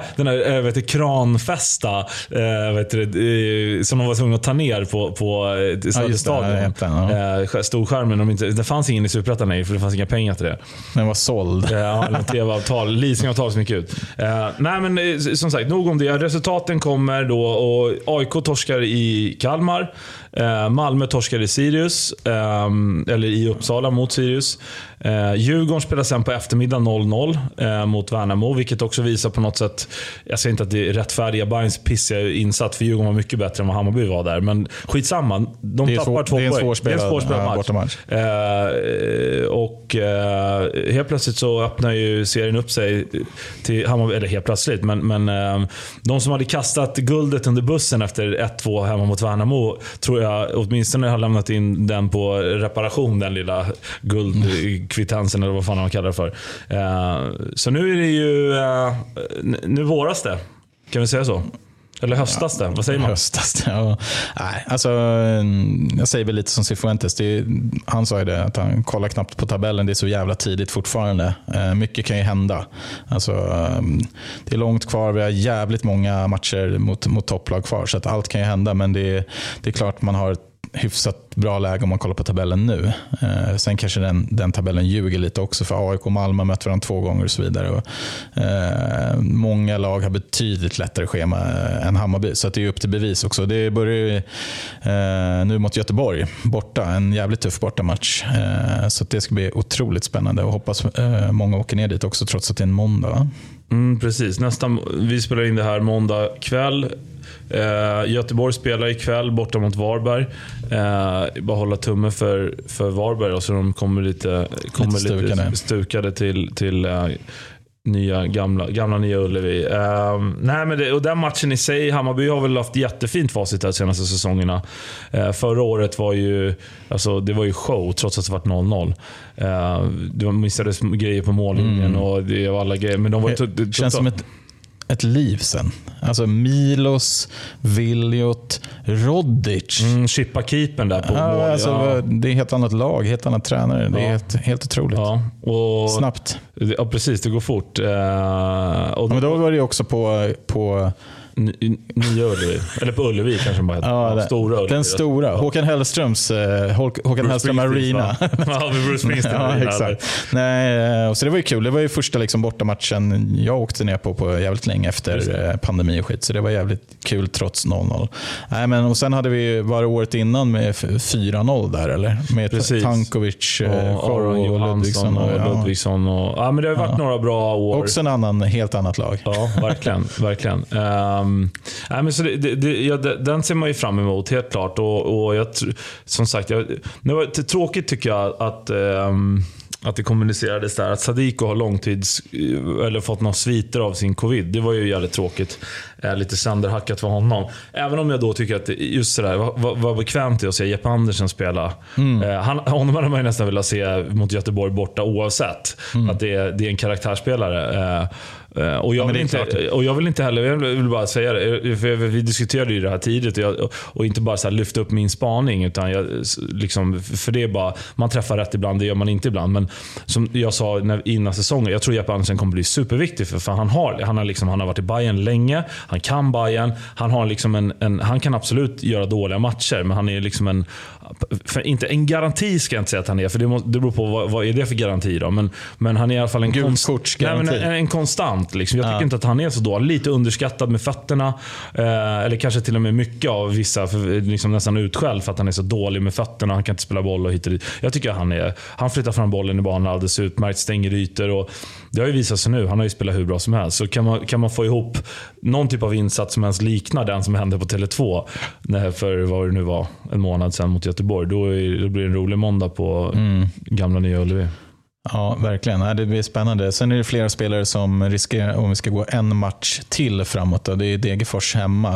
(laughs) den här äh, vet du, kranfästa äh, vet du, som de var tvungna att ta ner på, på. Söderstadion. Ja, jätten, ja. Storskärmen. De inte, det fanns ingen i Superettan nej, för det fanns inga pengar till det. Den var såld. Eh, Ja, tv-avtal, (laughs) leasingavtal som gick ut. Eh, nej men eh, som sagt, nog om det. Resultaten kommer då och AIK torskar i Kalmar. Eh, Malmö torskar i Sirius, eh, eller i Uppsala mot Sirius. Eh, Djurgården spelar sen på eftermiddag 0-0 eh, mot Värnamo, vilket också visar på något sätt, jag säger inte att det är rättfärdiga Bayerns pissiga insats, för Djurgården var mycket bättre än vad Hammarby var där. Men skitsamma, de tappar svår- två poäng. det är en svårspelad ja, match. Eh, och eh, helt plötsligt så öppnar ju serien upp sig till Hammarby, eller helt plötsligt, men, men eh, de som hade kastat guldet under bussen efter 1-2 hemma mot Värnamo, tror jag åtminstone har lämnat in den på reparation, den lilla guldkvittensen eller vad fan man kallar det för. Eh, så nu är det ju, eh, nu våras det. Kan vi säga så? Eller höstas det? Vad säger man? Höstas. Ja. Nej, alltså, mm, jag säger väl lite som Cifuentes. Det är, han sa ju det, att han kollar knappt på tabellen. Det är så jävla tidigt fortfarande. Eh, mycket kan ju hända. Alltså, mm, det är långt kvar. Vi har jävligt många matcher mot, mot topplag kvar. Så att allt kan ju hända. Men det, är- det är klart man har ett hyfsat bra läge om man kollar på tabellen nu. Eh, sen kanske den, den tabellen ljuger lite också för AIK och Malmö har mött varandra två gånger och så vidare. Och, eh, många lag har betydligt lättare schema eh, än Hammarby, så att det är upp till bevis också. Det börjar ju, eh, nu mot Göteborg, borta. En jävligt tuff bortamatch. Eh, så att det ska bli otroligt spännande och hoppas eh, många åker ner dit också trots att det är en måndag. Mm, precis. Nästa, vi spelar in det här måndag kväll. Eh, Göteborg spelar ikväll borta mot Varberg. Eh, bara hålla tumme för, för Varberg och så de kommer lite, kommer lite stukade. stukade. stukade till, till eh, nya, gamla, gamla Nya Ullevi. Eh, nej, men det, och den matchen i sig, Hammarby har väl haft jättefint facit de senaste säsongerna. Eh, förra året var ju, alltså, det var ju show trots att det var 0-0. Eh, det missades grejer på mållinjen och det var alla grejer. Men de var Det känns som ett, ett liv sen. Alltså Milos, Viljot, Rodic. Mm, chippa keepern där på mål. Ja, alltså, ja. Det är ett helt annat lag, helt annat tränare. Det är Ja. helt, helt otroligt. Ja, och, Snabbt. ja, precis. Det går fort. Eh, och Men då var det också på, på Nya Ullevi. Eller på Ullevi kanske bara heter. ja, Ja, den, stora Ullevi. den stora. Håkan Hellströms eh, Håk- Håkan Bruce Hellström Arena. (laughs) Ja, Bruce Springsteen. ja, exakt. Nej, eh, och så det var ju kul. Det var ju första liksom bortamatchen jag åkte ner på på jävligt länge efter eh, pandemi och skit. Så det var jävligt kul trots 0-0. Nej, men, och sen hade vi, var det året innan med f- 4-0 där eller? Med Precis. Tankovic, Och Aron och Johansson Ludvigsson. och, ja. Ludvigsson. Och, ja, men det har varit några bra år. Också en annan, helt annat lag. Ja, verkligen. verkligen. (laughs) Um, nej, men så det, det, det, ja, den ser man ju fram emot, helt klart. Och, och jag, som sagt, jag, det var tråkigt tycker jag att, um, att det kommunicerades där att Sadiko har långtids, eller fått några sviter av sin covid. Det var ju jävligt tråkigt. Eh, lite sönderhackat för honom. Även om jag då tycker att just sådär, vad, vad, bekvämt det är att se Jeppe Andersen spela. Eh, han, honom hade man ju nästan velat se mot Göteborg borta oavsett. Att det är, det är en karaktärsspelare. Eh, eh, och, jag vill är inte, och jag vill inte heller, jag vill bara säga det, för vi diskuterade ju det här tidigt och, jag, och inte bara så lyfta upp min spaning. Utan jag, liksom, för det är bara, man träffar rätt ibland, det gör man inte ibland. Men som jag sa när, innan säsongen, jag tror Jeppe Andersen kommer bli superviktig. För, för han, har, han, har liksom, han har varit i Bayern länge, han kan Bayern. Han, har liksom en, en, han kan absolut göra dåliga matcher, men han är liksom en, för inte en garanti ska jag inte säga att han är, för det, måste, det beror på vad, vad är det för garanti. Då? Men, men han är i alla fall en, konst-. Nej, men en, en konstant. Liksom. Jag tycker inte att han är så dålig. Lite underskattad med fötterna. Eh, eller kanske till och med mycket av vissa för, liksom nästan utskälld för att han är så dålig med fötterna. Han kan inte spela boll och hit och dit. Jag tycker att han, är, han flyttar fram bollen i banan alldeles utmärkt, stänger ytor. Och det har ju visat sig nu. Han har ju spelat hur bra som helst. Så kan man, kan man få ihop någon typ av insats som ens liknar den som hände på Tele2 när- för vad det nu var, en månad sedan mot Göteborg. Då, är, då blir det en rolig måndag på gamla Nya Ullevi. Ja, verkligen. Det blir spännande. Sen är det flera spelare som riskerar, om vi ska gå en match till framåt, då, det är Degerfors hemma.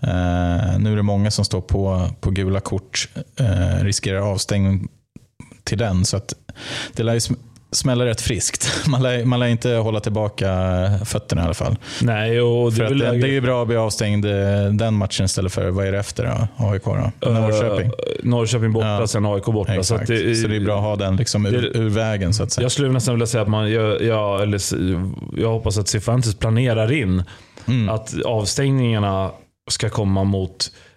Eh, nu är det många som står på, på gula kort, eh, riskerar avstängning till den. Så att det lär smälla rätt friskt. (laughs) Man lär, man lär inte hålla tillbaka fötterna i alla fall. Nej, och det, är väl det, det är ju bra att bli avstängd eh, den matchen istället för, vad är det efter då? AIK då? Norrköping? Uh, Norrköping borta, Ja. sen AIK borta. Exakt. Så, Så, att det, det är bra att ha den liksom ur, det- ur vägen så att säga. Jag skulle nästan vilja säga att man, jag, jag, eller, jag hoppas att Cifuentes planerar in Mm. att avstängningarna ska komma mot eh,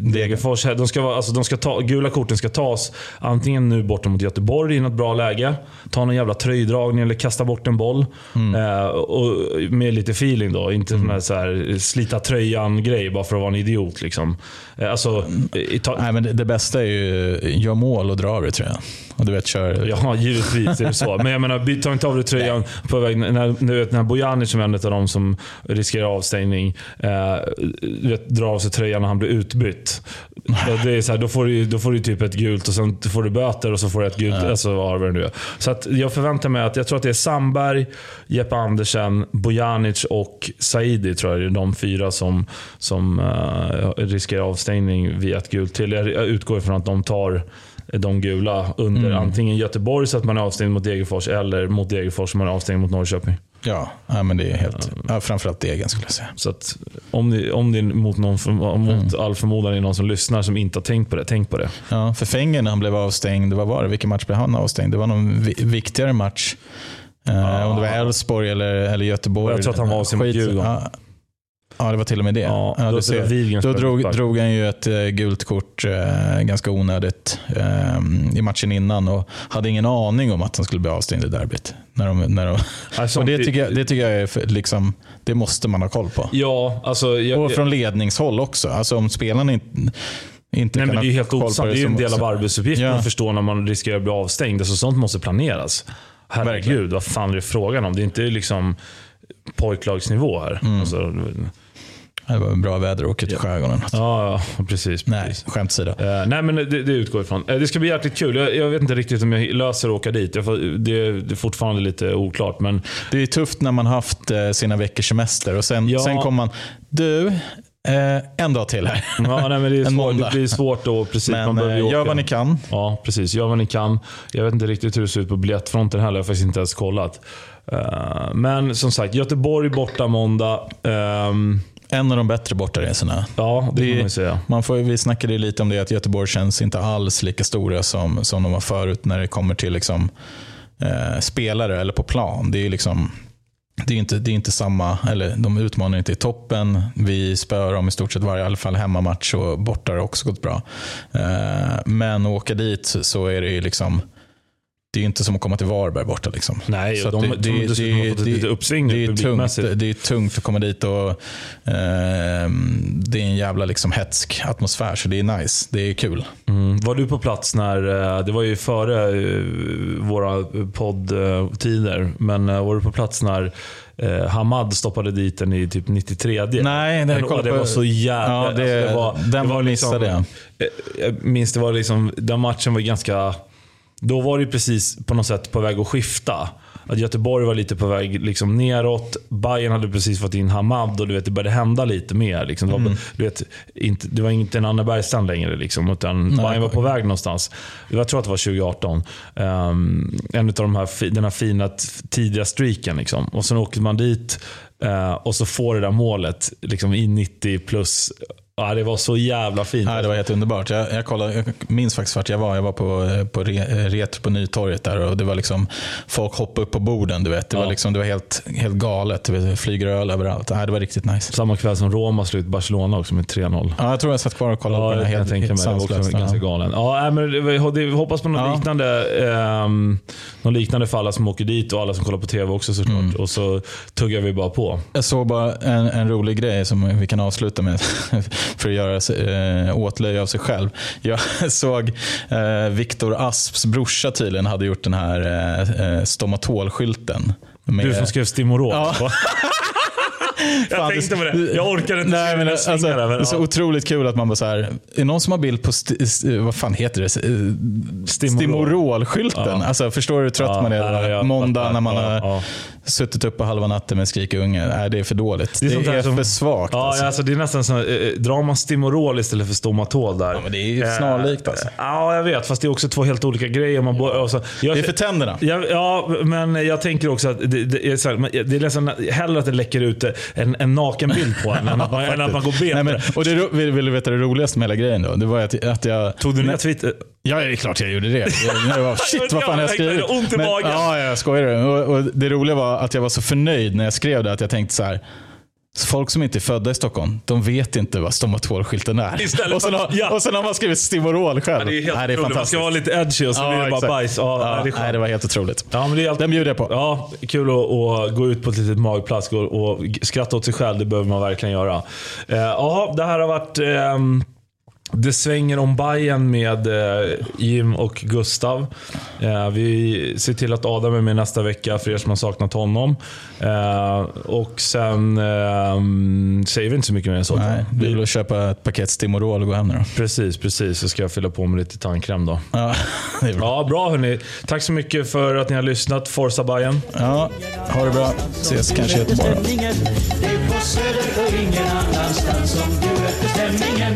Degerfors. De ska, vara- alltså, de ska ta, gula korten ska tas antingen nu borta mot Göteborg i något bra läge. Ta någon jävla tröjdragning eller kasta bort en boll. Mm. Eh, och med lite feeling då. Inte sån här, så här slita tröjan-grej bara för att vara en idiot. Liksom. Eh, alltså, ta, Nej, men det, det bästa är ju gör mål och dra det tror jag. Och du vet, kör... Ja, givetvis är det så. Men jag menar, ta inte av dig tröjan på väg. När, du vet, när Bojanic som är en av de som riskerar avstängning, eh, vet, drar av sig tröjan när han blir utbytt. Det är så här, då, får du, då får du typ ett gult och sen får du böter och så får du ett gult. Alltså, vad det nu är. Så att jag förväntar mig att, jag tror att det är Sandberg, Jeppe Andersen, Bojanic och Saidi tror jag är de fyra som, som eh, riskerar avstängning via ett gult till. Jag jag utgår ifrån att de tar de gula under antingen Göteborg så att man är avstängd mot Degerfors eller mot Degerfors så man är avstängd mot Norrköping. Ja, ja men det är helt... Ja, framförallt Degen skulle jag säga. Så att om det, om det är mot, någon, mot all förmodan är någon som lyssnar som inte har tänkt på det, tänk på det. Ja, för Fenger när han blev avstängd, vad var det? Vilken match blev han avstängd? Det var någon vi- viktigare match. Eh, Om det var Elfsborg eller, eller Göteborg. Jag tror att han var avstängd mot Djurgården. Ja, det var till och med det. Ja, Ja, då- då Då drog, han ju ett eh, gult kort eh, ganska onödigt eh, i matchen innan och hade ingen aning om att han skulle bli avstängd i derbyt. När de, när de, Alltså, (laughs) och det, tycker jag, det tycker jag är för, liksom, det måste man ha koll på. Ja, alltså... Jag, Och från ledningshåll också. Alltså om spelarna inte, inte Nej, men det är ju helt osant. Det är ju en del av arbetsuppgiften Ja. att förstå när man riskerar att bli avstängd. Alltså, sånt måste planeras. Herregud, Verkligen. vad fan är det frågan om? Det är inte liksom pojklagsnivå här. Mm. Alltså, Det var bra väder att åka till skärgården. ja, ja, precis. Nej, precis. skämt åsido. Eh, nej, men det, det utgår ifrån. Eh, det ska bli jäkligt kul. Jag, jag vet inte riktigt om jag löser att åka dit. Får, det, det är fortfarande lite oklart. Men Det är tufft när man haft eh, sina veckors semester och sen, Ja. sen kommer man, du, eh, en dag till här. Ja, nej, men det, är (laughs) En svårt, måndag. det blir svårt då. Precis, man Men ju eh, gör vad ni kan. Ja, precis. Gör vad ni kan. Jag vet inte riktigt hur det ser ut på biljettfronten heller. Jag har faktiskt inte ens kollat. Eh, men som sagt, Göteborg borta måndag. Ehm, En av de bättre bortaresorna. ja, det, Det- man säga. Man får, vi snackade lite om det att Göteborg känns inte alls lika stora som, som de var förut när det kommer till liksom, eh, spelare eller på plan. Det är liksom det är inte, det är inte samma, eller de utmanar inte i toppen. Vi spöar dem i stort sett varje, i alla fall hemmamatch och borta har också gått bra. Eh, men att åka dit så- så är det ju liksom, det är inte som att komma till Varberg borta. Liksom. Nej, Så de det- trodde det- det- det- litet uppsving det är, tungt, det är tungt att komma dit och eh, det är en jävla liksom hetsk atmosfär så det är nice. Det är kul. Mm. Var du på plats när, eh, det var ju före eh, våra poddtider, men eh, var du på plats när eh, Hamad stoppade dit den i typ 93? Nej, det, Men, kolla det på- var så jävla... Ja, det, alltså, var, den det var missade jag. Eh, Jag minns det var liksom, den matchen var ganska... Då var det precis på något sätt på väg att skifta. Att Göteborg var lite på väg liksom neråt. Bayern hade precis fått in Hamad och du vet, det började hända lite mer. Liksom. Det, var, Mm. du vet, inte, det var inte en Anne Bergstrand längre. Liksom, utan Bayern var på väg någonstans. Jag tror att det var 2018. Um, en av de här, den här fina tidiga streaken. Liksom. Och sen åker man dit eh, och så får det där målet liksom, i 90 plus. Ja, det var så jävla fint. Ja, det var helt underbart. Jag, jag, kollade, jag minns faktiskt vart jag var. Jag var på, på re, Retro på Nytorget där och det var liksom folk hoppade upp på borden. Du vet. Det, Ja. var, liksom, det var helt, helt galet. Det flyger öl överallt. Ja, det var riktigt nice. Samma kväll som Roma slog ut Barcelona också med 3-0. Ja, jag tror jag satt kvar och kollade Ja, på den jag här tänka mig. Det var också ganska galen. Ja, men vi hoppas på något Ja. liknande, um, något liknande för alla som åker dit och alla som kollar på TV också såklart. Mm. Och så tuggar vi bara på. Jag såg bara en, en rolig grej som vi kan avsluta med för att göra eh, åtlöje av sig själv. Jag (laughs) såg eh, Viktor Asps brorsa tydligen hade gjort den här eh, eh, stomatolskylten. Med, Du som skrev Stimorol. Ja. (laughs) Jag Fan, tänkte på det. Jag orkar inte Nej, men, alltså, det är så otroligt kul att man bara så här, är det någon som har bild på, sti, vad fan heter det? Stimorol. Stimorol-skylten. Ja. Alltså, förstår du hur trött Ja, man är jag måndag när man har. Suttit uppe halva natten med skrikunge? Nej, det är för dåligt. Det Det är är, sånt där som- för svagt. Ja, alltså. alltså. det är nästan så, eh, drar man Stimorol istället för Stomatol där. Ja, men det är ju snarlikt, alltså. Eh, Ja, jag vet. Fast det är också två helt olika grejer. Man bo- alltså, jag, Det är för tänderna. Ja, ja, men jag tänker också att det, det är, så här, det är nästan hellre att det läcker ut en, en nakenbild på en (laughs) än, att man, än att man går bet Nej, men, det. och det, vill, vill du veta det roligaste med hela grejen då? Det var att, att jag... Tog du ner Twitter? Ja, det är klart jag gjorde det. Jag, var, (laughs) shit, vad fan har jag skrivit? ont i magen. Ja, jag skojar. Och, och det roliga var att jag var så förnöjd när jag skrev det att jag tänkte så här. Folk som inte är födda i Stockholm, de vet inte vad stomatolskylten är. Istället och, sen har, ja. och sen har man skrivit Stimorol själv. Det är helt Nej, det är otroligt. Man ska vara lite edgy och så blir det bara bajs. Ja, Ja, det är nej, det var helt otroligt. Ja, men det är alltid, Den bjuder jag på. Ja, kul att, att gå ut på ett litet magplask och, och skratta åt sig själv. Det behöver man verkligen göra. Eh, Ja, det här har varit ehm, Det svänger om Bayern med eh, Jim och Gustav. Eh, vi ser till att Adam är med nästa vecka för er som har saknat honom. Eh, och sen ehm, säger vi inte så mycket mer än så. Nej, det är väl att köpa ett paket Stimorol och gå hem nu då. Precis, precis. Så ska jag fylla på med lite tandkräm då. Ja, det är bra. Ja, bra hörni. Tack så mycket för att ni har lyssnat. Forza Bayern. Ja, ha det bra. Ses kanske i Göteborg. Det är på Söder och ingen annanstans som du efter stämningen